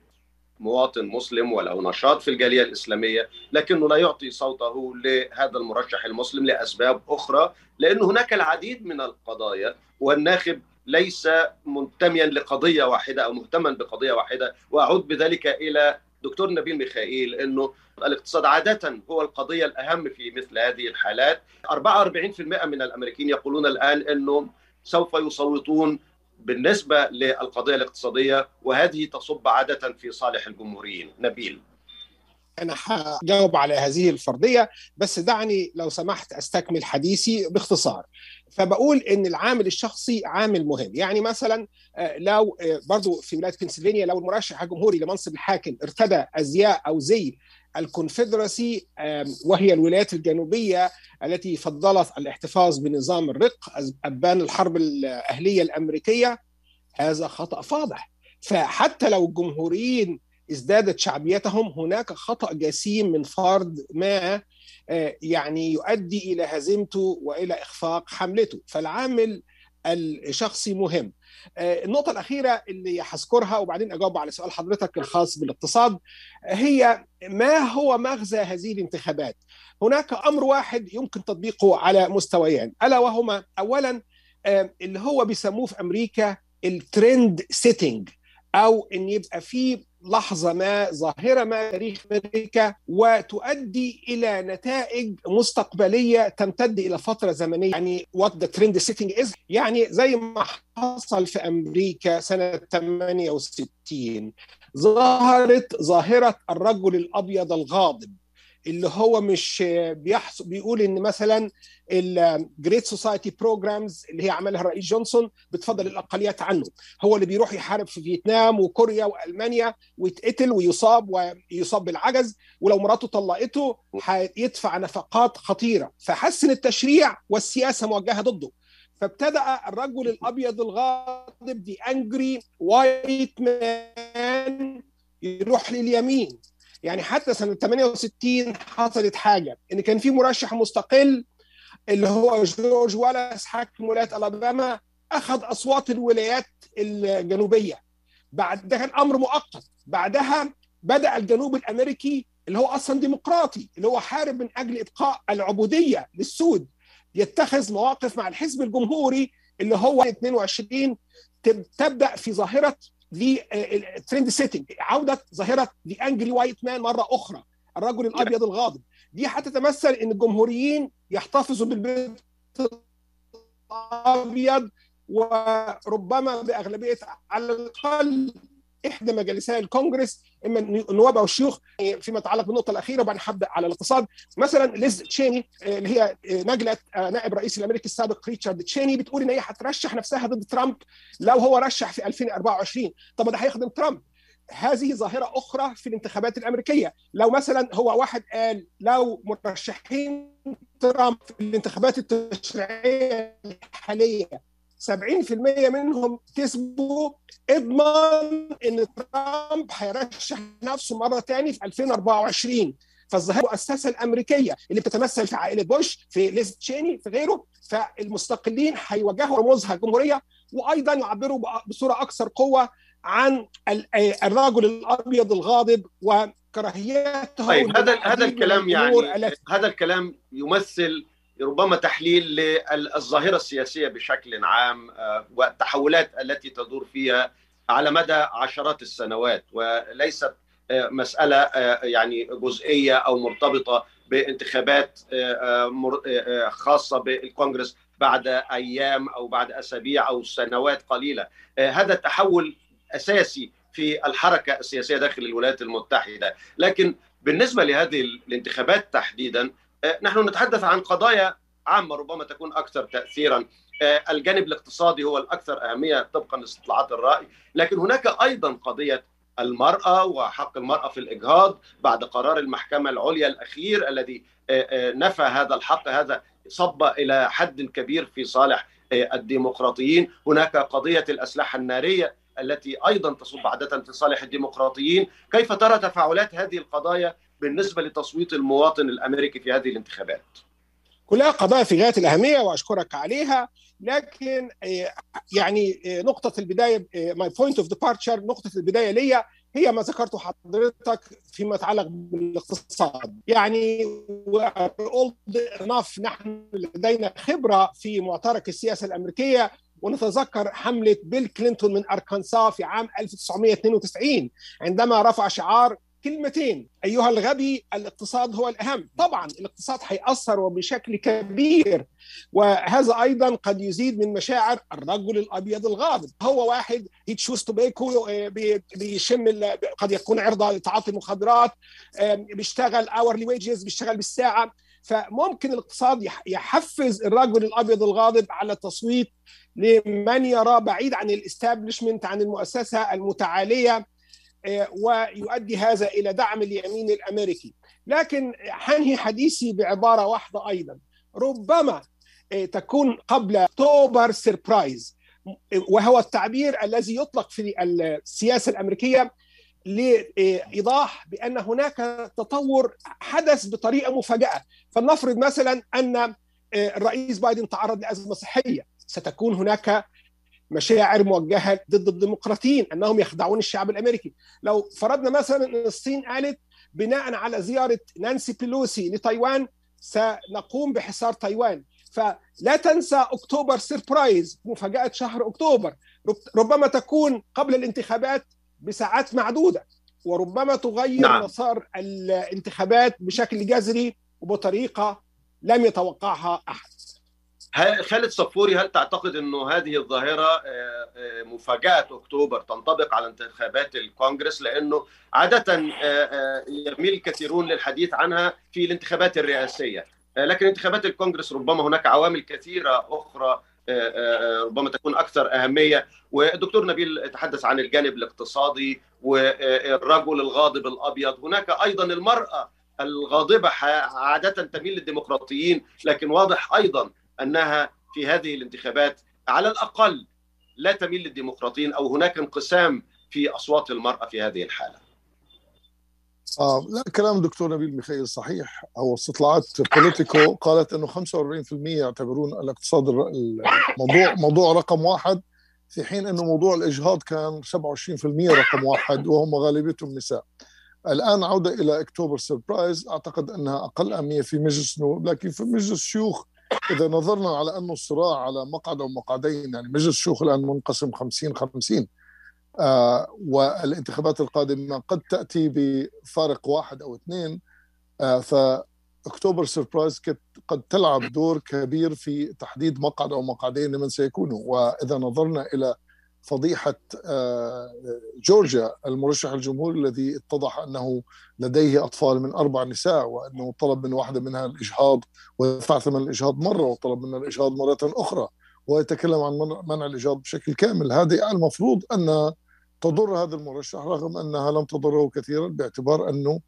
مواطن مسلم وله نشاط في الجالية الإسلامية لكنه لا يعطي صوته لهذا المرشح المسلم لأسباب أخرى لأن هناك العديد من القضايا والناخب ليس منتميا لقضية واحدة أو مهتما بقضية واحدة. وأعود بذلك إلى دكتور نبيل ميخائيل إنه الاقتصاد عادة هو القضية الأهم في مثل هذه الحالات. 44% من الأمريكيين يقولون الآن أنهم سوف يصوتون بالنسبة للقضية الاقتصادية وهذه تصب عادة في صالح الجمهوريين. نبيل. أنا هجاوب على هذه الفرضية بس دعني لو سمحت أستكمل حديثي باختصار. فبقول إن العامل الشخصي عامل مهم. يعني مثلا لو برضو في ولاية بنسلفانيا لو المرشح الجمهوري لمنصب الحاكم ارتدى أزياء أو زي الكونفدراسي وهي الولايات الجنوبية التي فضلت الاحتفاظ بنظام الرق أبان الحرب الأهلية الأمريكية. هذا خطأ فاضح. فحتى لو الجمهوريين ازدادت شعبيتهم هناك خطأ جسيم من فرد ما يعني يؤدي إلى هزيمته وإلى إخفاق حملته. فالعامل الشخصي مهم. النقطة الأخيرة اللي هذكرها وبعدين أجاوب على سؤال حضرتك الخاص بالاقتصاد هي ما هو مغزى هذه الانتخابات؟ هناك أمر واحد يمكن تطبيقه على مستويين ألا وهما أولا اللي هو بيسموه في أمريكا ال trend setting أو إن يبقى في لحظة ما ظاهرة ما تاريخ أمريكا وتؤدي إلى نتائج مستقبلية تمتد إلى فترة زمنية. يعني what the trend setting is يعني زي ما حصل في أمريكا سنة 68 ظهرت ظاهرة الرجل الأبيض الغاضب. اللي هو مش بيحصل بيقول إن مثلا ال Great Society programs اللي هي عملها الرئيس جونسون بتفضل الأقليات عنه. هو اللي بيروح يحارب في فيتنام وكوريا وألمانيا ويتقتل ويصاب ويصاب بالعجز ولو مراته طلقته هيدفع نفقات خطيرة. فحس إن التشريع والسياسة موجهة ضده. فابتدأ الرجل الأبيض الغاضب the angry white man يروح لليمين. يعني حتى سنة 68 حصلت حاجة إن كان في مرشح مستقل اللي هو جورج والاس حاكم ولاية ألاباما أخذ أصوات الولايات الجنوبية. بعد ده كان أمر مؤقت. بعدها بدأ الجنوب الأمريكي اللي هو أصلا ديمقراطي اللي هو حارب من أجل إبقاء العبودية للسود يتخذ مواقف مع الحزب الجمهوري اللي هو 22 تبدأ في ظاهرة ال trend setting عودة ظاهرة the angry white man مرة أخرى الرجل الأبيض الغاضب. دي هتتمثل إن الجمهوريين يحتفظوا بالبيت الأبيض وربما بأغلبية على الأقل إحدى مجالسي الكونجرس إما النواب أو الشيوخ فيما يتعلق بالنقطة الأخيرة وبعدين هبدا على الاقتصاد. مثلا ليز تشيني اللي هي نجلة نائب رئيس الأمريكي السابق ريتشارد تشيني بتقول إن هي هترشح نفسها ضد ترامب لو هو رشح في 2024 طب ده هيخدم ترامب. هذه ظاهرة أخرى في الانتخابات الأمريكية. لو مثلا هو واحد قال لو مرشحين ترامب في الانتخابات التشريعية الحالية 70% منهم كسبوا اضمن إن ترامب هيرشح نفسه مرة ثاني في 2024 فالظاهرة المؤسسة الأمريكية اللي بتتمثل في عائلة بوش في ليز تشيني في غيره فالمستقلين هيوجهوا رموزها الجمهورية وأيضا يعبروا بصورة أكثر قوة عن الرجل الأبيض الغاضب وكراهيته طيب هذا هذا الكلام يعني هذا الكلام يمثل ربما تحليل للظاهرة السياسية بشكل عام والتحولات التي تدور فيها على مدى عشرات السنوات وليست مسألة يعني جزئية أو مرتبطة بانتخابات خاصة بالكونغرس بعد أيام أو بعد أسابيع أو سنوات قليلة. هذا تحول أساسي في الحركة السياسية داخل الولايات المتحدة. لكن بالنسبة لهذه الانتخابات تحديدا نحن نتحدث عن قضايا عامة ربما تكون أكثر تأثيرا. الجانب الاقتصادي هو الأكثر أهمية طبقا لاستطلاعات الرأي. لكن هناك أيضا قضية المرأة وحق المرأة في الإجهاض بعد قرار المحكمة العليا الأخير الذي نفى هذا الحق هذا صب إلى حد كبير في صالح الديمقراطيين. هناك قضية الأسلحة النارية التي أيضا تصب عادة في صالح الديمقراطيين. كيف ترى تفاعلات هذه القضايا بالنسبة لتصويت المواطن الأمريكي في هذه الانتخابات. كلها قضايا في غاية الأهمية وأشكرك عليها لكن يعني نقطة البداية my point of departure نقطة البداية ليا هي ما ذكرته حضرتك فيما يتعلق بالاقتصاد. يعني اولد نحن لدينا خبرة في معترك السياسة الأمريكية ونتذكر حملة بيل كلينتون من اركنسا في عام 1992 عندما رفع شعار كلمتين. أيها الغبي الاقتصاد هو الأهم. طبعا الاقتصاد هيأثر وبشكل كبير. وهذا أيضا قد يزيد من مشاعر الرجل الأبيض الغاضب. هو واحد he chews tobacco بيشم قد يكون عرضة لتعاطي المخدرات بيشتغل hourly wages بيشتغل بالساعة. فممكن الاقتصاد يحفز الرجل الأبيض الغاضب على التصويت لمن يرى بعيد عن ال establishment عن المؤسسة المتعالية. ويؤدي هذا إلى دعم اليمين الأمريكي. لكن حنهي حديثي بعبارة واحدة أيضا. ربما تكون قبل October surprise وهو التعبير الذي يطلق في السياسة الأمريكية لإيضاح بأن هناك تطور حدث بطريقة مفاجأة. فلنفرض مثلا أن الرئيس بايدن تعرض لأزمة صحية. ستكون هناك مشاعر موجهة ضد الديمقراطيين أنهم يخدعون الشعب الأمريكي. لو فرضنا مثلا إن الصين قالت بناء على زيارة نانسي بيلوسي لتايوان سنقوم بحصار تايوان. فلا تنسى أكتوبر سيربرايز مفاجأة شهر أكتوبر. ربما تكون قبل الانتخابات بساعات معدودة وربما تغير نعم. مسار الانتخابات بشكل جذري وبطريقة لم يتوقعها أحد. خالد صفوري هل تعتقد إنه هذه الظاهرة مفاجأة أكتوبر تنطبق على انتخابات الكونغرس؟ لأنه عادة يميل الكثيرون للحديث عنها في الانتخابات الرئاسية. لكن انتخابات الكونغرس ربما هناك عوامل كثيرة أخرى ربما تكون أكثر أهمية. والدكتور نبيل تحدث عن الجانب الاقتصادي والرجل الغاضب الأبيض. هناك أيضا المرأة الغاضبة عادة تميل للديمقراطيين لكن واضح أيضا أنها في هذه الانتخابات على الأقل لا تميل للديمقراطيين أو هناك انقسام في أصوات المرأة في هذه الحالة. آه لا كلام الدكتور نبيل ميخائيل صحيح هو استطلاعات بوليتيكو قالت إنه 45% يعتبرون الاقتصاد الموضوع موضوع رقم واحد في حين إنه موضوع الإجهاض كان 27% رقم واحد وهم غالبيتهم نساء. الآن عودة إلى اكتوبر سربرايز أعتقد إنها أقل أهمية في مجلس النواب لكن في مجلس الشيوخ إذا نظرنا على انه الصراع على مقعد أو مقعدين يعني مجلس الشيوخ الآن منقسم 50 50 آه والانتخابات القادمة قد تأتي بفارق واحد أو اثنين آه فأكتوبر سربرايز قد تلعب دور كبير في تحديد مقعد أو مقعدين لمن سيكونوا. وإذا نظرنا إلى فضيحة آه جورجيا المرشح الجمهوري الذي اتضح أنه لديه أطفال من أربع نساء وأنه طلب من واحدة منها الإجهاض ودفع ثمن الإجهاض مرة وطلب منها الإجهاض مرة أخرى ويتكلم عن منع الإجهاض بشكل كامل. هذه المفروض أن تضر هذا المرشح رغم أنها لم تضره كثيرا باعتبار أنه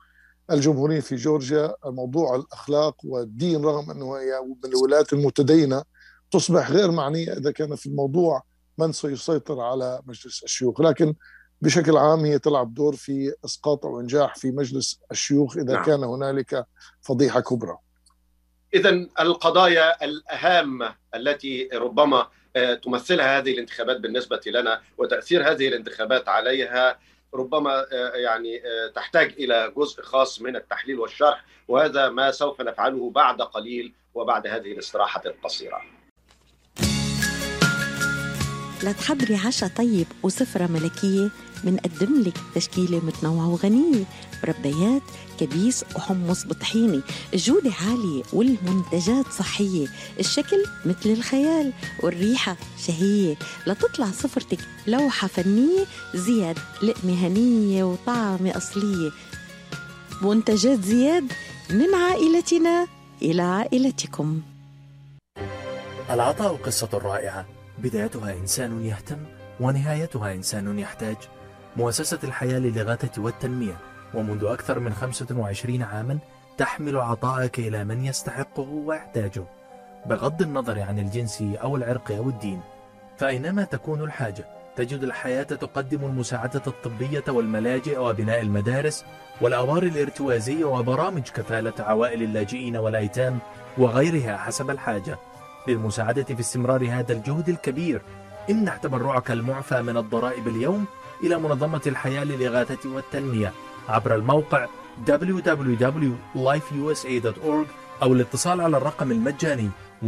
الجمهوريين في جورجيا موضوع الأخلاق والدين رغم أنه هي من الولايات المتدينة تصبح غير معنية إذا كان في الموضوع من سيسيطر على مجلس الشيوخ لكن بشكل عام هي تلعب دور في إسقاط أو إنجاح في مجلس الشيوخ إذا نعم. كان هنالك فضيحة كبرى. اذا القضايا الهامه التي ربما تمثلها هذه الانتخابات بالنسبة لنا وتأثير هذه الانتخابات عليها ربما يعني تحتاج إلى جزء خاص من التحليل والشرح وهذا ما سوف نفعله بعد قليل وبعد هذه الاستراحة القصيرة. لا تحضري عشاء طيب وسفرة ملكية منقدم لك تشكيلة متنوعة وغنية مربيات كبيس وحمص بطحيني الجودة عالية والمنتجات صحية. الشكل مثل الخيال والريحة شهية. لتطلع سفرتك لوحة فنية زياد لقمة هنية وطعمة أصلية. منتجات زياد من عائلتنا إلى عائلتكم. العطاء قصة رائعة. بدايتها إنسان يهتم ونهايتها إنسان يحتاج. مؤسسة الحياة للإغاثة والتنمية ومنذ أكثر من 25 عاما تحمل عطاءك إلى من يستحقه ويحتاجه بغض النظر عن الجنس أو العرق أو الدين. فأينما تكون الحاجة تجد الحياة تقدم المساعدة الطبية والملاجئ وبناء المدارس والأوار الارتوازية وبرامج كفالة عوائل اللاجئين والأيتام وغيرها حسب الحاجة. للمساعدة في استمرار هذا الجهد الكبير. امنح تبرعك المعفى من الضرائب اليوم إلى منظمة الحياة للإغاثة والتنمية. عبر الموقع www.lifeusa.org أو الاتصال على الرقم المجاني 1-800-827-3543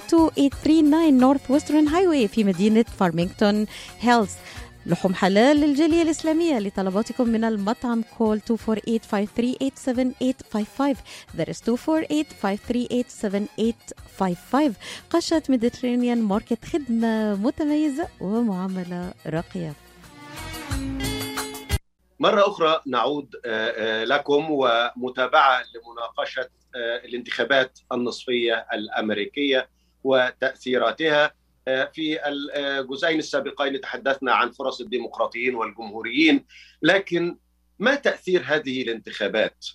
32839 Northwestern Highway في مدينة فارمينغتون هيلز لحوم حلال للجالية الإسلامية لطلباتكم من المطعم call 248-538-7855 that is 248-538-7855 قشة Mediterranean Market خدمة متميزة ومعاملة راقية. مرة أخرى نعود لكم ومتابعة لمناقشة الانتخابات النصفية الأمريكية. وتأثيراتها في الجزئين السابقين تحدثنا عن فرص الديمقراطيين والجمهوريين لكن ما تأثير هذه الانتخابات؟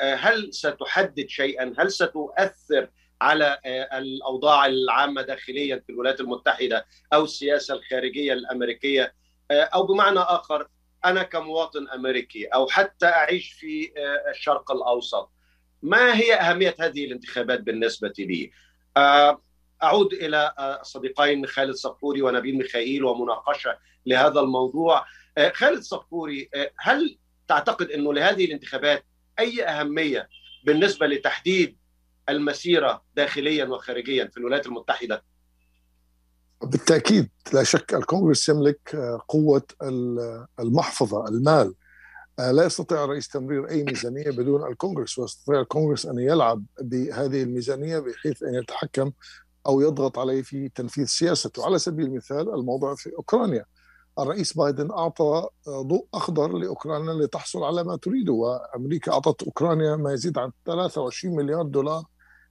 هل ستحدد شيئا؟ هل ستؤثر على الأوضاع العامة داخليا في الولايات المتحدة أو السياسة الخارجية الأمريكية أو بمعنى آخر أنا كمواطن أمريكي أو حتى أعيش في آه، الشرق الأوسط ما هي أهمية هذه الانتخابات بالنسبة لي؟ آه، أعود إلى آه، الصديقين خالد صفوري ونبيل ميخائيل ومناقشة لهذا الموضوع آه، خالد صفوري آه، هل تعتقد إنه لهذه الانتخابات أي أهمية بالنسبة لتحديد المسيرة داخليا وخارجيا في الولايات المتحدة؟ بالتأكيد لا شك الكونغرس يملك آه، قوة ال- المحفظة المال آه، لا يستطيع الرئيس تمرير أي ميزانية بدون الكونغرس ويستطيع الكونغرس أن يلعب بهذه الميزانية بحيث أن يتحكم أو يضغط عليه في تنفيذ سياسته على سبيل المثال الموضوع في أوكرانيا الرئيس بايدن أعطى آه، ضوء أخضر لأوكرانيا لتحصل على ما تريده وأمريكا أعطت أوكرانيا ما يزيد عن 23 مليار دولار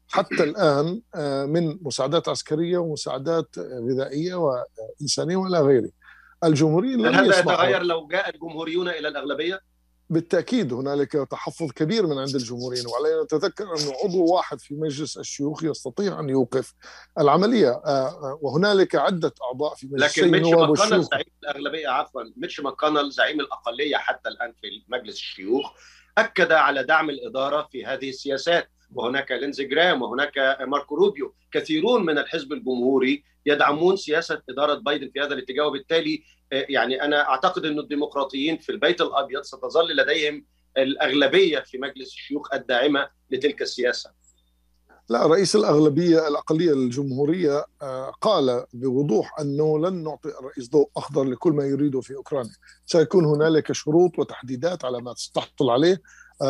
حتى الآن آه، من مساعدات عسكرية ومساعدات غذائية وإنسانية وإلى غيره. الجمهوريين هل لم هذا يسمحوا يتغير لو جاء الجمهوريون إلى الأغلبية؟ بالتأكيد هنالك تحفظ كبير من عند الجمهوريين وعلينا نتذكر أنه عضو واحد في مجلس الشيوخ يستطيع أن يوقف العملية. آه، آه، وهنالك عدة أعضاء في مجلس لكن ميتش النواب ماكونل زعيم الأغلبية عفوا ميتش ماكونل زعيم الأقلية حتى الآن في مجلس الشيوخ أكد على دعم الإدارة في هذه السياسات. وهناك لينزي جرام وهناك ماركو روبيو. كثيرون من الحزب الجمهوري يدعمون سياسة إدارة بايدن في هذا الاتجاه وبالتالي آه، يعني أنا أعتقد إن الديمقراطيين في البيت الأبيض ستظل لديهم الأغلبية في مجلس الشيوخ الداعمة لتلك السياسة. لا رئيس الأغلبية الأقلية الجمهورية آه، قال بوضوح أنه لن نعطي الرئيس ضوء أخضر لكل ما يريده في أوكرانيا. سيكون هنالك شروط وتحديدات على ما تحصل عليه.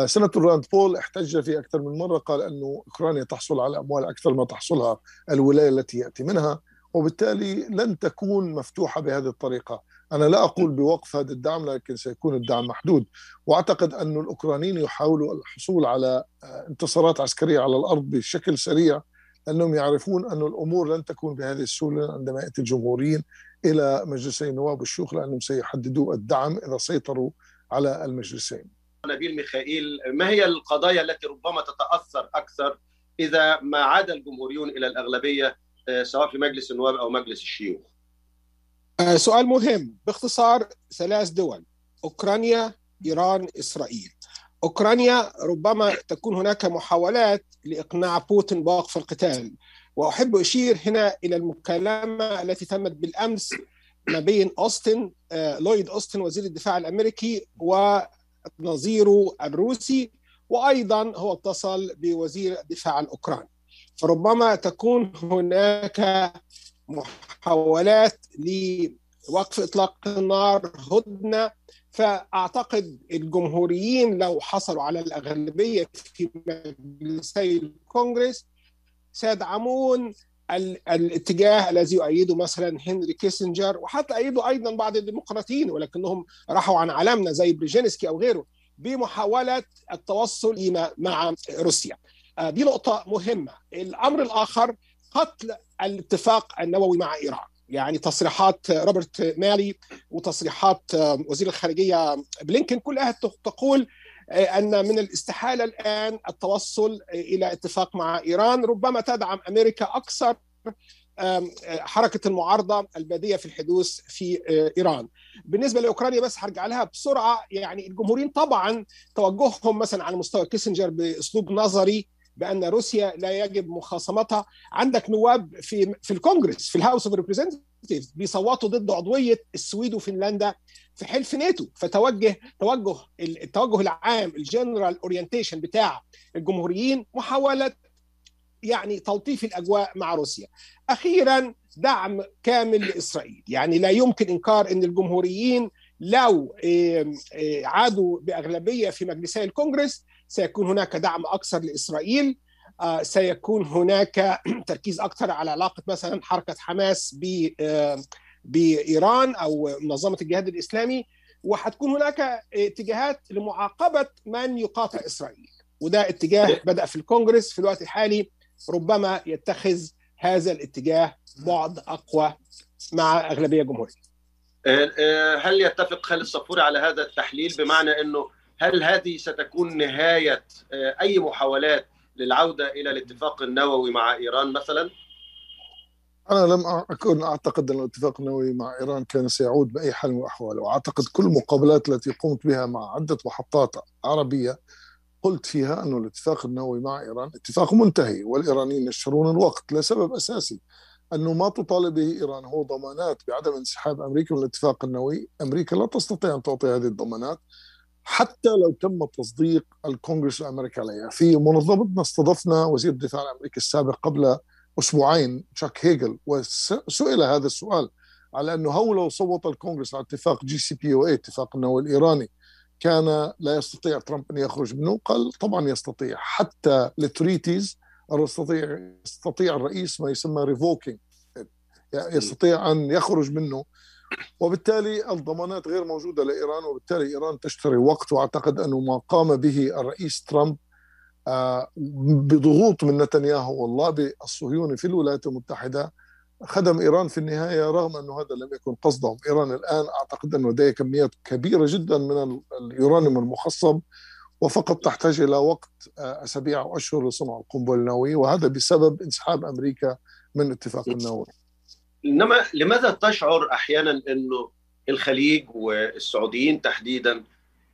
سناتور راند بول احتج في أكثر من مرة قال أنه أوكرانيا تحصل على أموال أكثر ما تحصلها الولاية التي يأتي منها وبالتالي لن تكون مفتوحة بهذه الطريقة. أنا لا أقول بوقف هذا الدعم لكن سيكون الدعم محدود. وأعتقد أن الأوكرانيين يحاولوا الحصول على آه، انتصارات عسكرية على الأرض بشكل سريع لأنهم يعرفون أن الأمور لن تكون بهذه السهولة عندما يأتي الجمهوريين إلى مجلسي النواب والشيوخ لأنهم سيحددوا الدعم إذا سيطروا على المجلسين. نبيل ميخائيل ما هي القضايا التي ربما تتأثر أكثر إذا ما عاد الجمهوريون إلى الأغلبية آه، سواء في مجلس النواب أو مجلس الشيوخ؟ آه، سؤال مهم. باختصار ثلاث دول أوكرانيا إيران إسرائيل. أوكرانيا ربما تكون هناك محاولات لإقناع بوتين بوقف القتال. وأحب أشير هنا إلى المكالمة التي تمت بالأمس ما بين أوستن آه، لويد أوستن وزير الدفاع الأمريكي ونظيره الروسي وأيضا هو اتصل بوزير الدفاع الأوكراني. فربما تكون هناك محاولات لوقف إطلاق النار هدنه فأعتقد الجمهوريين لو حصلوا على الأغلبية في مجلسي الكونغرس سيدعمون الاتجاه الذي يؤيده مثلا هنري كيسنجر وحتى ايده أيضا بعض الديمقراطيين ولكنهم راحوا عن عالمنا زي بريجينسكي أو غيره بمحاولة التوصل مع روسيا. آه، دي نقطة مهمة. الأمر الآخر قتل الاتفاق النووي مع إيران. يعني تصريحات روبرت مالي وتصريحات آه، وزير الخارجية بلينكن كلها تقول أن من الاستحالة الآن التوصل آه، إلى اتفاق مع إيران. ربما تدعم أمريكا أكثر آه، حركة المعارضة البادية في الحدوث في آه، إيران. بالنسبة لأوكرانيا بس هرجع لها بسرعة. يعني الجمهوريين طبعا توجههم مثلا على مستوى كيسنجر بأسلوب نظري بأن روسيا لا يجب مخاصمتها. عندك نواب في في الكونجرس في ال House of Representatives بيصوتوا ضد عضوية السويد وفنلندا. في حلف ناتو. فتوجه توجه التوجه العام ال general orientation بتاع الجمهوريين محاولة يعني تلطيف الأجواء مع روسيا. أخيرا دعم كامل لإسرائيل، يعني لا يمكن إنكار إن الجمهوريين لو عادوا بأغلبية في مجلسي الكونغرس سيكون هناك دعم أكثر لإسرائيل. آه، سيكون هناك تركيز أكثر على علاقة مثلا حركة حماس ب بإيران أو منظمة الجهاد الإسلامي وهتكون هناك اتجاهات لمعاقبة من يقاطع إسرائيل. وده اتجاه بدأ في الكونغرس في الوقت الحالي. ربما يتخذ هذا الاتجاه بعد أقوى مع أغلبية جمهورية. آه، آه، هل يتفق خالد صفوري على هذا التحليل؟ بمعنى إنه هل هذه ستكون نهاية آه، أي محاولات للعودة إلى الاتفاق النووي مع إيران مثلا؟ أنا لم أكن أعتقد أن الاتفاق النووي مع إيران كان سيعود بأي حال من الأحوال وأعتقد كل المقابلات التي قمت بها مع عدة محطات عربية قلت فيها أن الاتفاق النووي مع إيران اتفاق منتهي والإيرانيين يشترون الوقت لسبب أساسي. أنه ما تطالب به إيران هو ضمانات بعدم انسحاب أمريكا من الاتفاق النووي. أمريكا لا تستطيع أن تعطي هذه الضمانات حتى لو تم تصديق الكونغرس الأمريكي عليها. في منظمتنا استضفنا وزير الدفاع الأمريكي السابق قبل أسبوعين تشاك هيجل. وسئل هذا السؤال على أنه هو لو صوت الكونغرس على اتفاق جي سي بي أو اي اتفاق النووي الإيراني كان لا يستطيع ترامب أن يخرج منه. قال طبعا يستطيع. حتى ال treaties يستطيع يستطيع الرئيس ما يسمى revoking يستطيع أن يخرج منه. وبالتالي الضمانات غير موجودة لإيران وبالتالي إيران تشتري وقت وأعتقد انه ما قام به الرئيس ترامب بضغوط من نتنياهو واللابي الصهيوني في الولايات المتحدة خدم إيران في النهاية رغم أنه هذا لم يكن قصدهم، إيران الآن أعتقد أنه لديها كميات كبيرة جدا من اليورانيوم المخصب وفقط تحتاج إلى وقت آه، أسابيع أو أشهر لصنع القنبلة النووية وهذا بسبب انسحاب أمريكا من الاتفاق النووي. انما لماذا تشعر أحيانا أنه الخليج والسعوديين تحديدا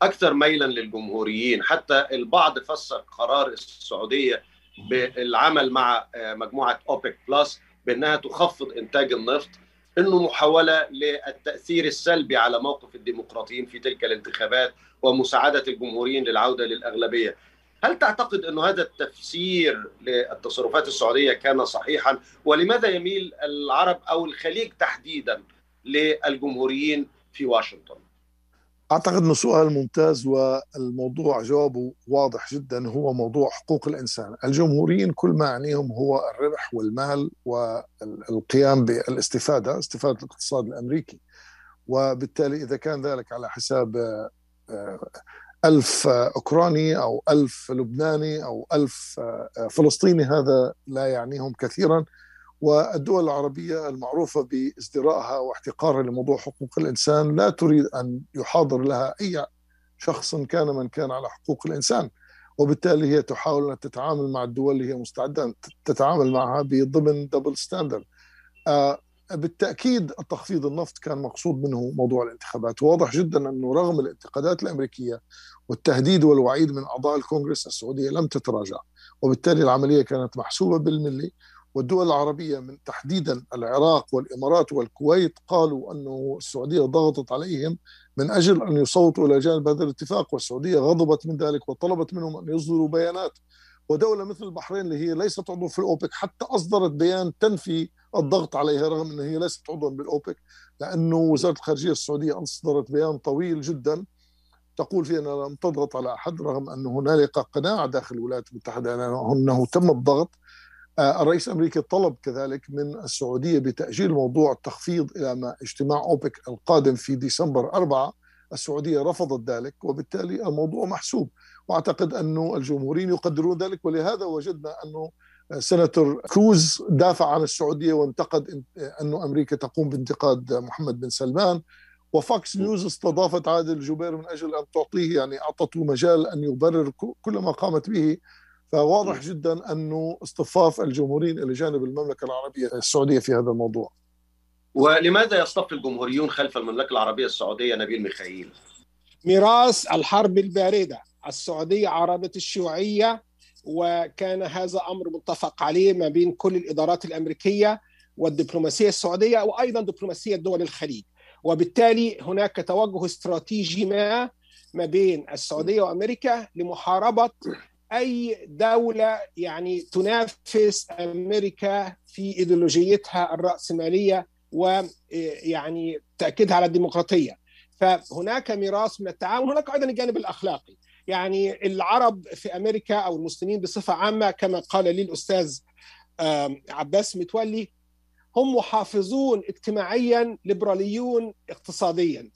أكثر ميلا للجمهوريين. حتى البعض فسر قرار السعودية بالعمل مع مجموعة أوبك بلس بأنها تخفض إنتاج النفط إنه محاولة للتأثير السلبي على موقف الديمقراطيين في تلك الانتخابات ومساعدة الجمهوريين للعودة للأغلبية. هل تعتقد أن هذا التفسير للتصرفات السعودية كان صحيحا؟ ولماذا يميل العرب أو الخليج تحديدا للجمهوريين في واشنطن؟ أعتقد أنه سؤال ممتاز والموضوع جوابه واضح جدا هو موضوع حقوق الإنسان. الجمهوريين كل ما يعنيهم هو الربح والمال والقيام بالاستفادة استفادة الاقتصاد الأمريكي. وبالتالي إذا كان ذلك على حساب ألف أوكراني أو ألف لبناني أو ألف فلسطيني هذا لا يعنيهم كثيرا. والدول العربية المعروفة بازدرائها واحتقارها لموضوع حقوق الإنسان لا تريد أن يحاضر لها أي شخص كان من كان على حقوق الإنسان وبالتالي هي تحاول أن تتعامل مع الدول اللي هي مستعدة أن تتعامل معها بضمن double standard بالتأكيد التخفيض النفط كان مقصود منه موضوع الانتخابات. واضح جدا أنه رغم الانتقادات الأمريكية والتهديد والوعيد من أعضاء الكونغرس السعودية لم تتراجع وبالتالي العملية كانت محسوبة بالملي. والدول العربية من تحديدا العراق والإمارات والكويت قالوا أنه السعودية ضغطت عليهم من أجل أن يصوتوا إلى جانب هذا الاتفاق والسعودية غضبت من ذلك وطلبت منهم أن يصدروا بيانات. ودولة مثل البحرين اللي هي ليست عضو في الأوبك حتى أصدرت بيان تنفي الضغط عليها رغم أنها هي ليست عضوا بالأوبك لأنه وزارة الخارجية السعودية أصدرت بيان طويل جدا تقول فيه أنها لم تضغط على أحد رغم أن هنالك قناعة داخل الولايات المتحدة أنه تم الضغط. الرئيس الأمريكي طلب كذلك من السعودية بتأجيل موضوع التخفيض إلى ما اجتماع أوبك القادم في ديسمبر أربعة. السعودية رفضت ذلك وبالتالي الموضوع محسوب. وأعتقد انه الجمهوريين يقدرون ذلك ولهذا وجدنا انه سيناتور كروز دافع عن السعودية وانتقد انه أمريكا تقوم بانتقاد محمد بن سلمان. و Fox News استضافت عادل الجبير من أجل أن تعطيه يعني أعطته مجال أن يبرر كل ما قامت به فواضح جدا أنه اصطفاف الجمهوريين إلى جانب المملكة العربية السعودية في هذا الموضوع. ولماذا يصطف الجمهوريون خلف المملكة العربية السعودية نبيل ميخائيل؟ ميراث الحرب الباردة، السعودية عارضت الشيوعية وكان هذا أمر متفق عليه ما بين كل الإدارات الأمريكية والدبلوماسية السعودية وأيضا دبلوماسية دول الخليج وبالتالي هناك توجه استراتيجي ما ما بين السعودية وأمريكا لمحاربة أي دولة يعني تنافس أمريكا في إيديولوجيتها الرأسمالية ويعني تأكيدها على الديمقراطية. فهناك ميراث من التعاون هناك أيضا الجانب الأخلاقي. يعني العرب في أمريكا أو المسلمين بصفة عامة كما قال لي الأستاذ عباس متولي هم محافظون اجتماعيا ليبراليون اقتصاديا.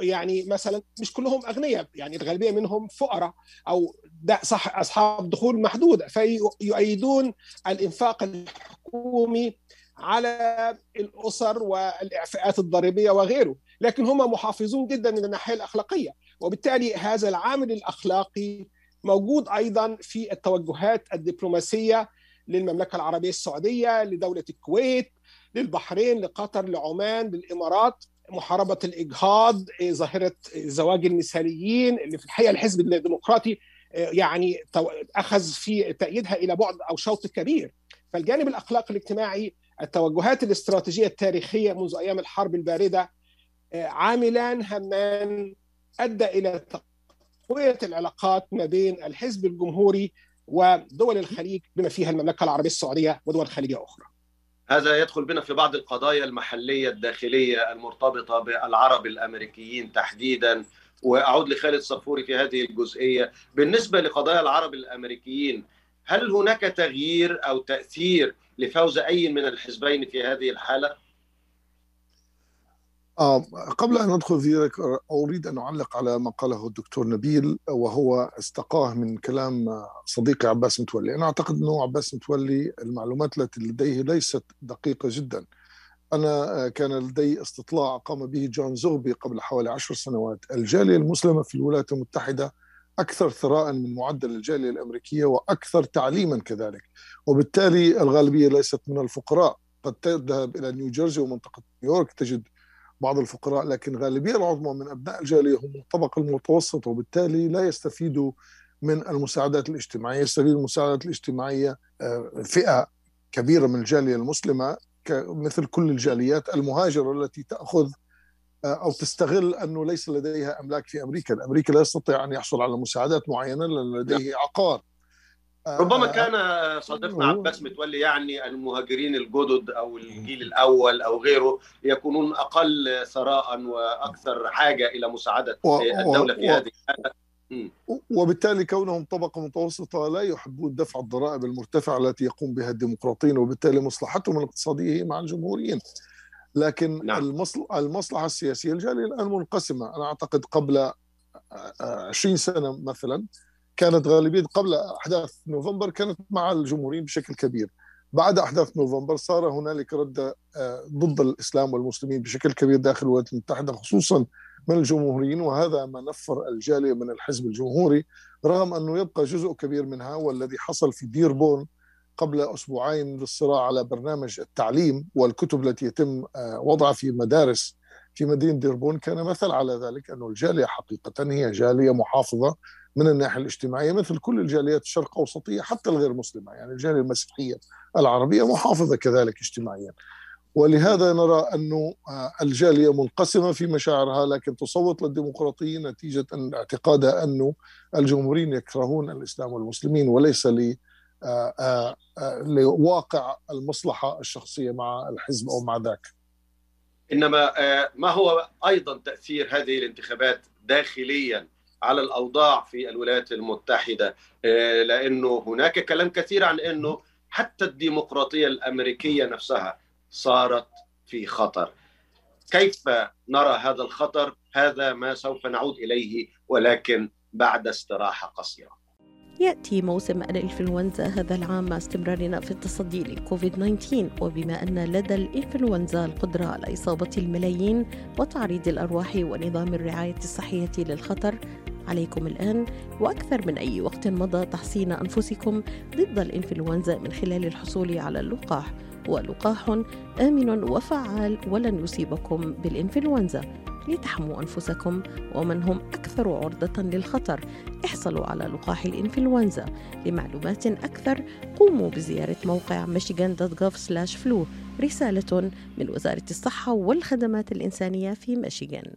يعني مثلا مش كلهم أغنياء يعني الغالبية منهم فقراء أو صح أصحاب دخول محدوده فيؤيدون الإنفاق الحكومي على الأسر والإعفاءات الضريبية وغيره. لكن هم محافظون جدا من الناحية الأخلاقية وبالتالي هذا العامل الأخلاقي موجود أيضا في التوجهات الدبلوماسية للمملكة العربية السعودية لدولة الكويت للبحرين لقطر لعمان للإمارات. محاربة الإجهاض ظاهرة زواج المثاليين اللي في الحقيقة الحزب الديمقراطي يعني أخذ في تأييدها إلى بعد أو شوط كبير فالجانب الأخلاقي الاجتماعي التوجهات الاستراتيجية التاريخية منذ أيام الحرب الباردة عاملان همان أدى إلى تقوية العلاقات ما بين الحزب الجمهوري ودول الخليج بما فيها المملكة العربية السعودية ودول خليجيه أخرى. هذا يدخل بنا في بعض القضايا المحلية الداخلية المرتبطة بالعرب الأمريكيين تحديدا وأعود لخالد صفوري في هذه الجزئية. بالنسبة لقضايا العرب الأمريكيين هل هناك تغيير أو تأثير لفوز أي من الحزبين في هذه الحالة؟ آه قبل أن ندخل في ذلك أريد أن أعلق على ما قاله الدكتور نبيل وهو استقاه من كلام صديقي عباس متولي. أنا أعتقد أنه عباس متولي المعلومات التي لديه ليست دقيقة جدا. أنا كان لدي استطلاع قام به جون زغبي قبل حوالي عشر سنوات. الجالية المسلمة في الولايات المتحدة أكثر ثراء من معدل الجالية الأمريكية وأكثر تعليما كذلك. وبالتالي الغالبية ليست من الفقراء. قد تذهب إلى نيوجيرسي ومنطقة نيويورك تجد بعض الفقراء لكن الغالبية العظمى من أبناء الجالية هم الطبقة المتوسطة وبالتالي لا يستفيدوا من المساعدات الاجتماعية. يستفيد المساعدات الاجتماعية فئة كبيرة من الجالية المسلمة مثل كل الجاليات المهاجرة التي تأخذ أو تستغل أنه ليس لديها أملاك في أمريكا. أمريكا لا يستطيع أن يحصل على مساعدات معينة لأن لديه عقار. ربما كان صديقنا عباس متولي يعني المهاجرين الجدد أو الجيل الأول أو غيره يكونون أقل ثراء وأكثر حاجة إلى مساعدة الدولة في هذه الحالة. وبالتالي كونهم طبقة متوسطة لا يحبون دفع الضرائب المرتفعة التي يقوم بها الديمقراطيين وبالتالي مصلحتهم الاقتصادية هي مع الجمهوريين. لكن نعم. المصلحة السياسية الجاليه الآن منقسمة. أنا أعتقد قبل 20 سنة مثلا كانت غالبية قبل أحداث نوفمبر كانت مع الجمهوريين بشكل كبير. بعد أحداث نوفمبر صار هنالك رده ضد الإسلام والمسلمين بشكل كبير داخل الولايات المتحدة خصوصا من الجمهوريين وهذا ما نفر الجالية من الحزب الجمهوري رغم أنه يبقى جزء كبير منها والذي حصل في ديربون قبل أسبوعين للصراع على برنامج التعليم والكتب التي يتم وضعها في مدارس في مدينة ديربون كان مثل على ذلك أنه الجالية حقيقة هي جالية محافظة من الناحية الاجتماعية مثل كل الجاليات الشرق أوسطية حتى الغير مسلمة يعني الجالية المسيحية العربية محافظة كذلك اجتماعيا. ولهذا نرى أن الجالية منقسمة في مشاعرها لكن تصوت للديمقراطية نتيجة اعتقادها أن الجمهوريين يكرهون الإسلام والمسلمين وليس ل لواقع المصلحة الشخصية مع الحزب أو مع ذاك. إنما ما هو أيضا تأثير هذه الانتخابات داخليا على الأوضاع في الولايات المتحدة؟ لأنه هناك كلام كثير عن أنه حتى الديمقراطية الأمريكية نفسها صارت في خطر. كيف نرى هذا الخطر؟ هذا ما سوف نعود إليه ولكن بعد استراحة قصيرة. يأتي موسم الإنفلونزا هذا العام مع استمرارنا في التصدي لكوفيد 19 وبما أن لدى الإنفلونزا القدرة على إصابة الملايين وتعريض الأرواح ونظام الرعاية الصحية للخطر عليكم الآن وأكثر من أي وقت مضى تحصين أنفسكم ضد الإنفلونزا من خلال الحصول على اللقاح. ولقاح آمن وفعال ولن يصيبكم بالإنفلونزا. لتحموا أنفسكم ومن هم أكثر عرضة للخطر. احصلوا على لقاح الإنفلونزا. لمعلومات أكثر قوموا بزيارة موقع michigan.gov/flu رسالة من وزارة الصحة والخدمات الإنسانية في ميشيغان.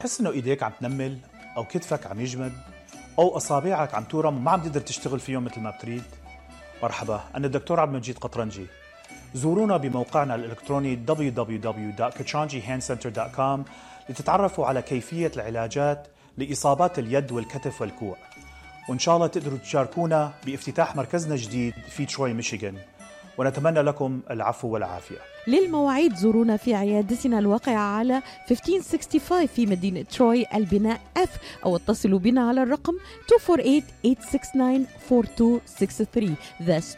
تحس إنه إيديك عم تنمل أو كتفك عم يجمد أو أصابعك عم تورم وما عم تقدر تشتغل فيهم مثل ما بتريد. مرحبا أنا الدكتور عبد المجيد قطرنجي. زورونا بموقعنا الإلكتروني www.kachanjihandcenter.com لتتعرفوا على كيفية العلاجات لإصابات اليد والكتف والكوع. وإن شاء الله تقدروا تشاركونا بافتتاح مركزنا الجديد في تروي ميشيغان. ونتمنى لكم العفو والعافية. للمواعيد زورونا في عيادتنا الواقعة على 1565 في مدينة تروي البناء F أو اتصلوا بنا على الرقم 248-869-4263 That's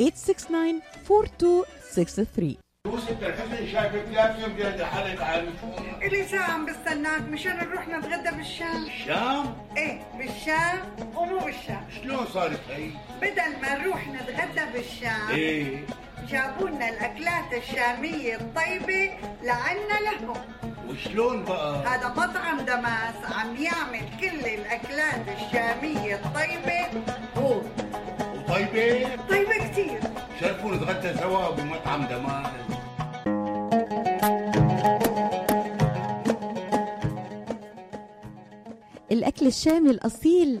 248-869-4263 يوسف الحسن شايفك لازم بيد حالك عن إلي ساعة عم بستناك؟ مشان نروح نتغدى بالشام. الشام؟ إيه بالشام ومو بالشام. شلون صارت هي؟ بدل ما نروح نتغدى بالشام إيه. جابوا لنا الأكلات الشامية الطيبة لعنا لهم. وشلون بقى؟ هذا مطعم دماس عم يعمل كل الأكلات الشامية الطيبة. هو وطيبة؟ طيبة كتير شرفوا نتغدى سوا بمطعم دمار الأكل الشامي الأصيل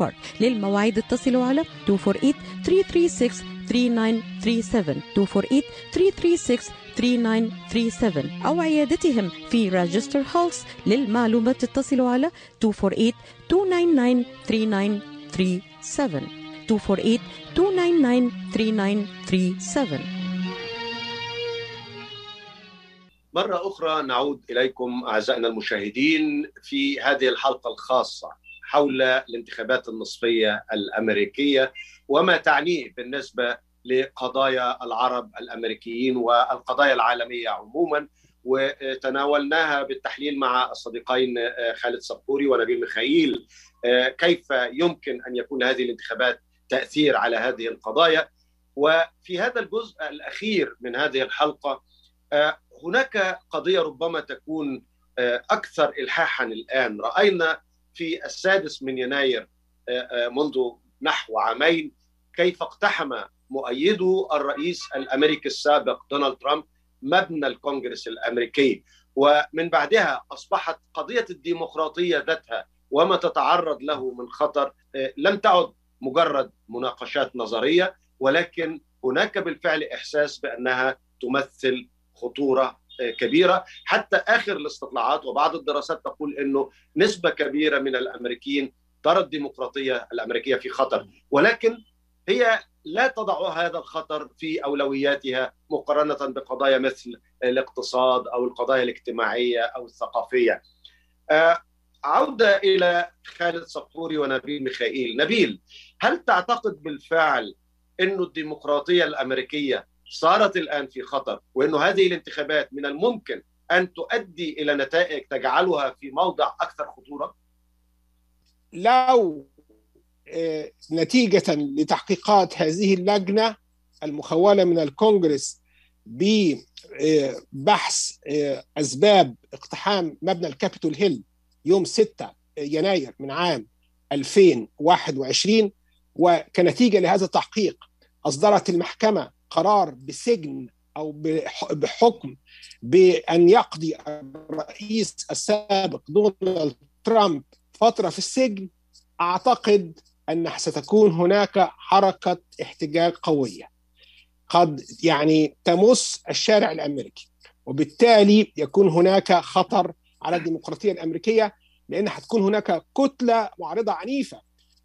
بارك للمواعيد اتصلوا على 248 336 3937 248 336 3937 أو عيادتهم في راجستر هولس للمعلومات اتصلوا على 248 299 3937 248 299 3937 مرة أخرى نعود إليكم أعزائنا المشاهدين في هذه الحلقة الخاصة. حول الانتخابات النصفية الأمريكية وما تعنيه بالنسبة لقضايا العرب الأمريكيين والقضايا العالمية عموما. وتناولناها بالتحليل مع الصديقين خالد صبوري ونبيل ميخائيل. كيف يمكن أن يكون هذه الانتخابات تأثير على هذه القضايا؟ وفي هذا الجزء الأخير من هذه الحلقة هناك قضية ربما تكون أكثر إلحاحا الآن. رأينا في السادس من يناير منذ نحو عامين كيف اقتحم مؤيدو الرئيس الأمريكي السابق دونالد ترامب مبنى الكونغرس الأمريكي. ومن بعدها أصبحت قضية الديمقراطية ذاتها وما تتعرض له من خطر لم تعد مجرد مناقشات نظرية ولكن هناك بالفعل إحساس بأنها تمثل خطورة كبيرة. حتى آخر الاستطلاعات وبعض الدراسات تقول إنه نسبة كبيرة من الأمريكيين ترى الديمقراطية الأمريكية في خطر. ولكن هي لا تضع هذا الخطر في أولوياتها مقارنة بقضايا مثل الاقتصاد أو القضايا الاجتماعية أو الثقافية. عودة إلى خالد صفوري ونبيل ميخائيل، نبيل هل تعتقد بالفعل إنه الديمقراطية الأمريكية صارت الآن في خطر وإنه هذه الانتخابات من الممكن أن تؤدي إلى نتائج تجعلها في موضع أكثر خطورة؟ لو نتيجة لتحقيقات هذه اللجنة المخولة من الكونغرس ببحث أسباب اقتحام مبنى الكابيتول هيل يوم 6 يناير من عام 2021 وكنتيجة لهذا التحقيق أصدرت المحكمة قرار بسجن أو بحكم بأن يقضي الرئيس السابق دونالد ترامب فترة في السجن أعتقد أن ستكون هناك حركة احتجاج قوية. قد يعني تمس الشارع الأمريكي وبالتالي يكون هناك خطر على الديمقراطية الأمريكية لأن هتكون هناك كتلة معارضه عنيفة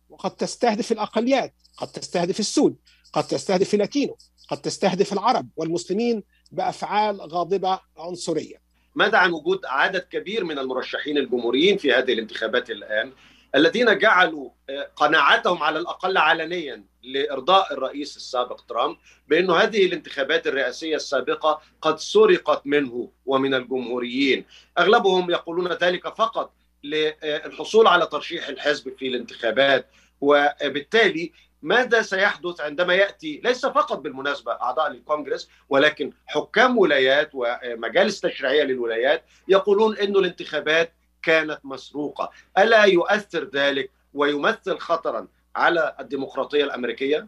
وقد تستهدف الأقليات قد تستهدف السود قد تستهدف اللاتينو قد تستهدف العرب والمسلمين بأفعال غاضبة عنصرية. ماذا عن وجود عدد كبير من المرشحين الجمهوريين في هذه الانتخابات الآن الذين جعلوا قناعتهم على الأقل علنيا لإرضاء الرئيس السابق ترامب بانه هذه الانتخابات الرئاسية السابقة قد سرقت منه ومن الجمهوريين، أغلبهم يقولون ذلك فقط للحصول على ترشيح الحزب في الانتخابات وبالتالي ماذا سيحدث عندما يأتي ليس فقط بالمناسبة أعضاء للكونغرس ولكن حكام ولايات ومجالس تشريعية للولايات يقولون انه الانتخابات كانت مسروقة، ألا يؤثر ذلك ويمثل خطرا على الديمقراطية الأمريكية؟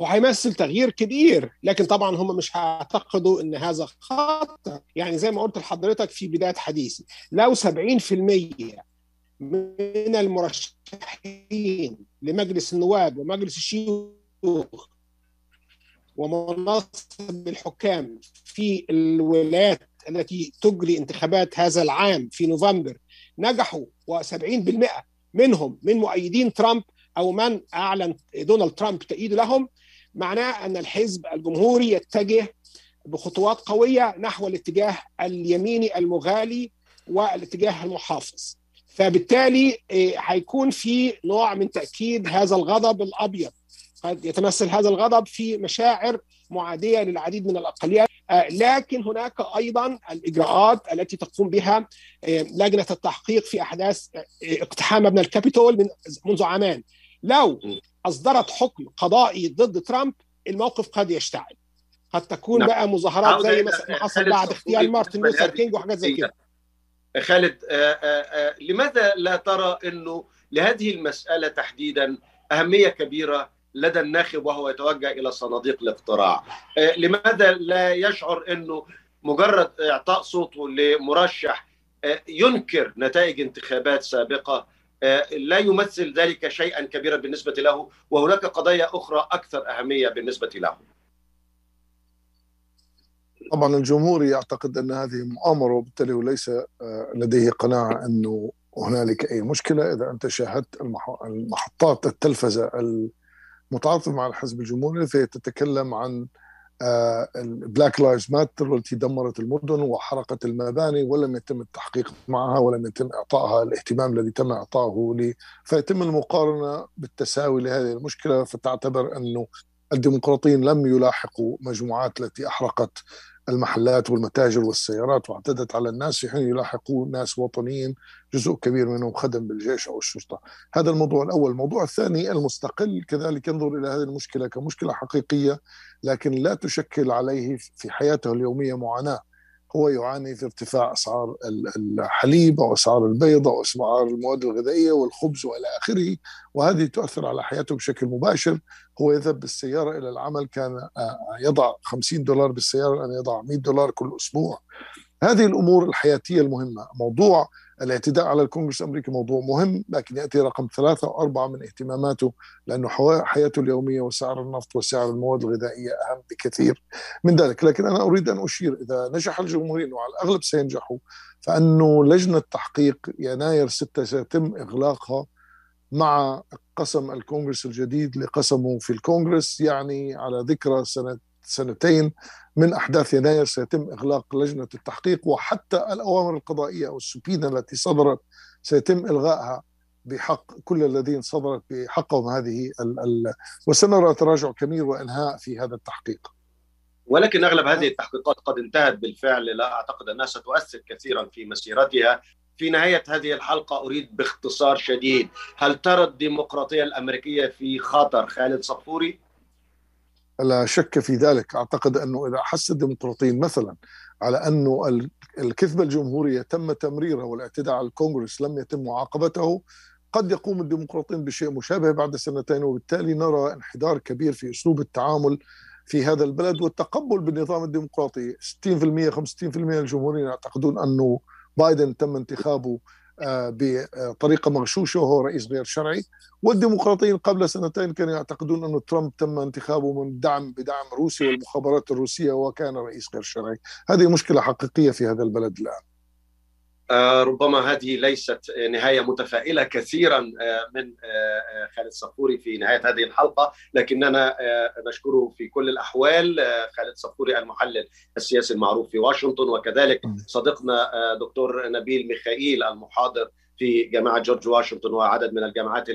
وهيمثل تغيير كبير لكن طبعا هم مش هيعتقدوا إن هذا خطر يعني زي ما قلت لحضرتك في بداية حديثي لو 70% من المرشحين لمجلس النواب ومجلس الشيوخ ومناصب الحكام في الولايات التي تجري انتخابات هذا العام في نوفمبر نجحوا و70% منهم من مؤيدين ترامب أو من أعلن دونالد ترامب تأييده لهم معناه أن الحزب الجمهوري يتجه بخطوات قوية نحو الاتجاه اليميني المغالي والاتجاه المحافظ. فبالتالي هيكون في نوع من تأكيد هذا الغضب الأبيض. قد يتمثل هذا الغضب في مشاعر معادية للعديد من الأقليات. لكن هناك أيضا الإجراءات التي تقوم بها لجنة التحقيق في أحداث اقتحام مبنى الكابيتول من منذ عامان لو أصدرت حكم قضائي ضد ترامب الموقف قد يشتعل. قد تكون نعم. بقى مظاهرات زي ما حصل بعد اغتيال مارتن لوثر كينج وحاجات زي كده. خالد آه، آه، آه، لماذا لا ترى إنه لهذه المسألة تحديدا أهمية كبيرة لدى الناخب وهو يتوجه إلى صناديق الاقتراع؟ لماذا لا يشعر إنه مجرد إعطاء صوته لمرشح ينكر نتائج انتخابات سابقة لا يمثل ذلك شيئا كبيرا بالنسبة له وهناك قضايا أخرى أكثر أهمية بالنسبة له؟ طبعا الجمهور يعتقد أن هذه مؤامرة وبالتالي هو ليس آه، لديه قناعة أنه هنالك أي مشكلة. إذا أنت شاهدت المح- المحطات التلفزة المتعاطفة مع الحزب الجمهوري فهي تتكلم عن ال Black Lives Matter والتي دمرت المدن وحرقت المباني ولم يتم التحقيق معها ولم يتم إعطائها الاهتمام الذي تم إعطائه ل فيتم المقارنة بالتساوي لهذه المشكلة. فتعتبر أنه الديمقراطيين لم يلاحقوا مجموعات التي أحرقت المحلات والمتاجر والسيارات واعتدت على الناس في حين يلاحقوا ناس وطنيين جزء كبير منهم خدم بالجيش أو الشرطة. هذا الموضوع الأول، الموضوع الثاني المستقل كذلك ينظر إلى هذه المشكلة كمشكلة حقيقية لكن لا تشكل عليه في حياته اليومية معاناة. هو يعاني في ارتفاع أسعار ال- الحليب أو أسعار البيض أو أسعار المواد الغذائية والخبز وإلى آخره وهذه تؤثر على حياته بشكل مباشر. هو يذهب بالسيارة إلى العمل كان آه، يضع 50 دولار بالسيارة الآن يضع 100 دولار كل أسبوع. هذه الأمور الحياتية المهمة. موضوع الاعتداء على الكونغرس الأمريكي موضوع مهم لكن يأتي رقم ثلاثة أو أربعة من اهتماماته لأنه حياته اليومية وسعر النفط وسعر المواد الغذائية أهم بكثير من ذلك. لكن أنا أريد أن أشير إذا نجح الجمهوريين وعلى الأغلب سينجحوا فأنه لجنة تحقيق يناير 6 سيتم إغلاقها مع قسم الكونغرس الجديد لقسمه في الكونغرس يعني على ذكرى سنة سنتين من أحداث يناير سيتم إغلاق لجنة التحقيق وحتى الأوامر القضائية أو السبينة التي صدرت سيتم إلغائها بحق كل الذين صدرت بحقهم هذه ال ال وسنرى تراجع كبير وإنهاء في هذا التحقيق. ولكن أغلب هذه التحقيقات قد انتهت بالفعل لا أعتقد أنها ستؤثر كثيرا في مسيرتها. في نهاية هذه الحلقة أريد باختصار شديد هل ترى الديمقراطية الأمريكية في خطر؟ خالد صفوري. لا شك في ذلك. أعتقد أنه إذا أحس الديمقراطيين مثلا على أنه ال- الكذبة الجمهورية تم تمريرها والاعتداء على الكونغرس لم يتم معاقبته قد يقوم الديمقراطيين بشيء مشابه بعد سنتين وبالتالي نرى انحدار كبير في أسلوب التعامل في هذا البلد والتقبل بالنظام الديمقراطي. 60% 65% من الجمهوريين يعتقدون أنه بايدن تم انتخابه بطريقة مغشوشة وهو رئيس غير شرعي. والديمقراطيين قبل سنتين كانوا يعتقدون أن ترامب تم انتخابه من دعم بدعم روسيا والمخابرات الروسية وكان رئيس غير شرعي. هذه مشكلة حقيقية في هذا البلد الآن. ربما هذه ليست نهاية متفائلة كثيرا آه، من آه، خالد صفوري في نهاية هذه الحلقة. لكننا آه، نشكره في كل الأحوال آه، خالد صفوري المحلل السياسي المعروف في واشنطن. وكذلك صديقنا آه، دكتور نبيل ميخائيل المحاضر في جامعة جورج واشنطن وعدد من الجامعات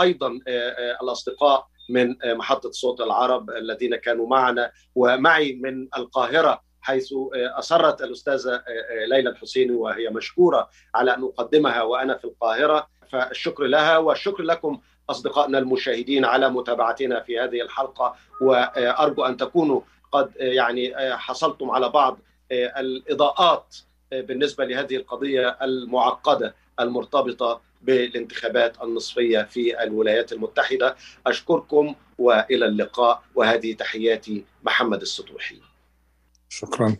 أيضا آه، آه، الأصدقاء من آه، محطة صوت العرب الذين كانوا معنا. ومعي من القاهرة حيث أصرت الأستاذة ليلى الحسيني وهي مشكورة على أن أقدمها وأنا في القاهرة. فالشكر لها والشكر لكم أصدقائنا المشاهدين على متابعتنا في هذه الحلقة. وأرجو أن تكونوا قد يعني حصلتم على بعض الإضاءات بالنسبة لهذه القضية المعقدة المرتبطة بالانتخابات النصفية في الولايات المتحدة. أشكركم وإلى اللقاء. وهذه تحياتي محمد السطوحي. شكرا.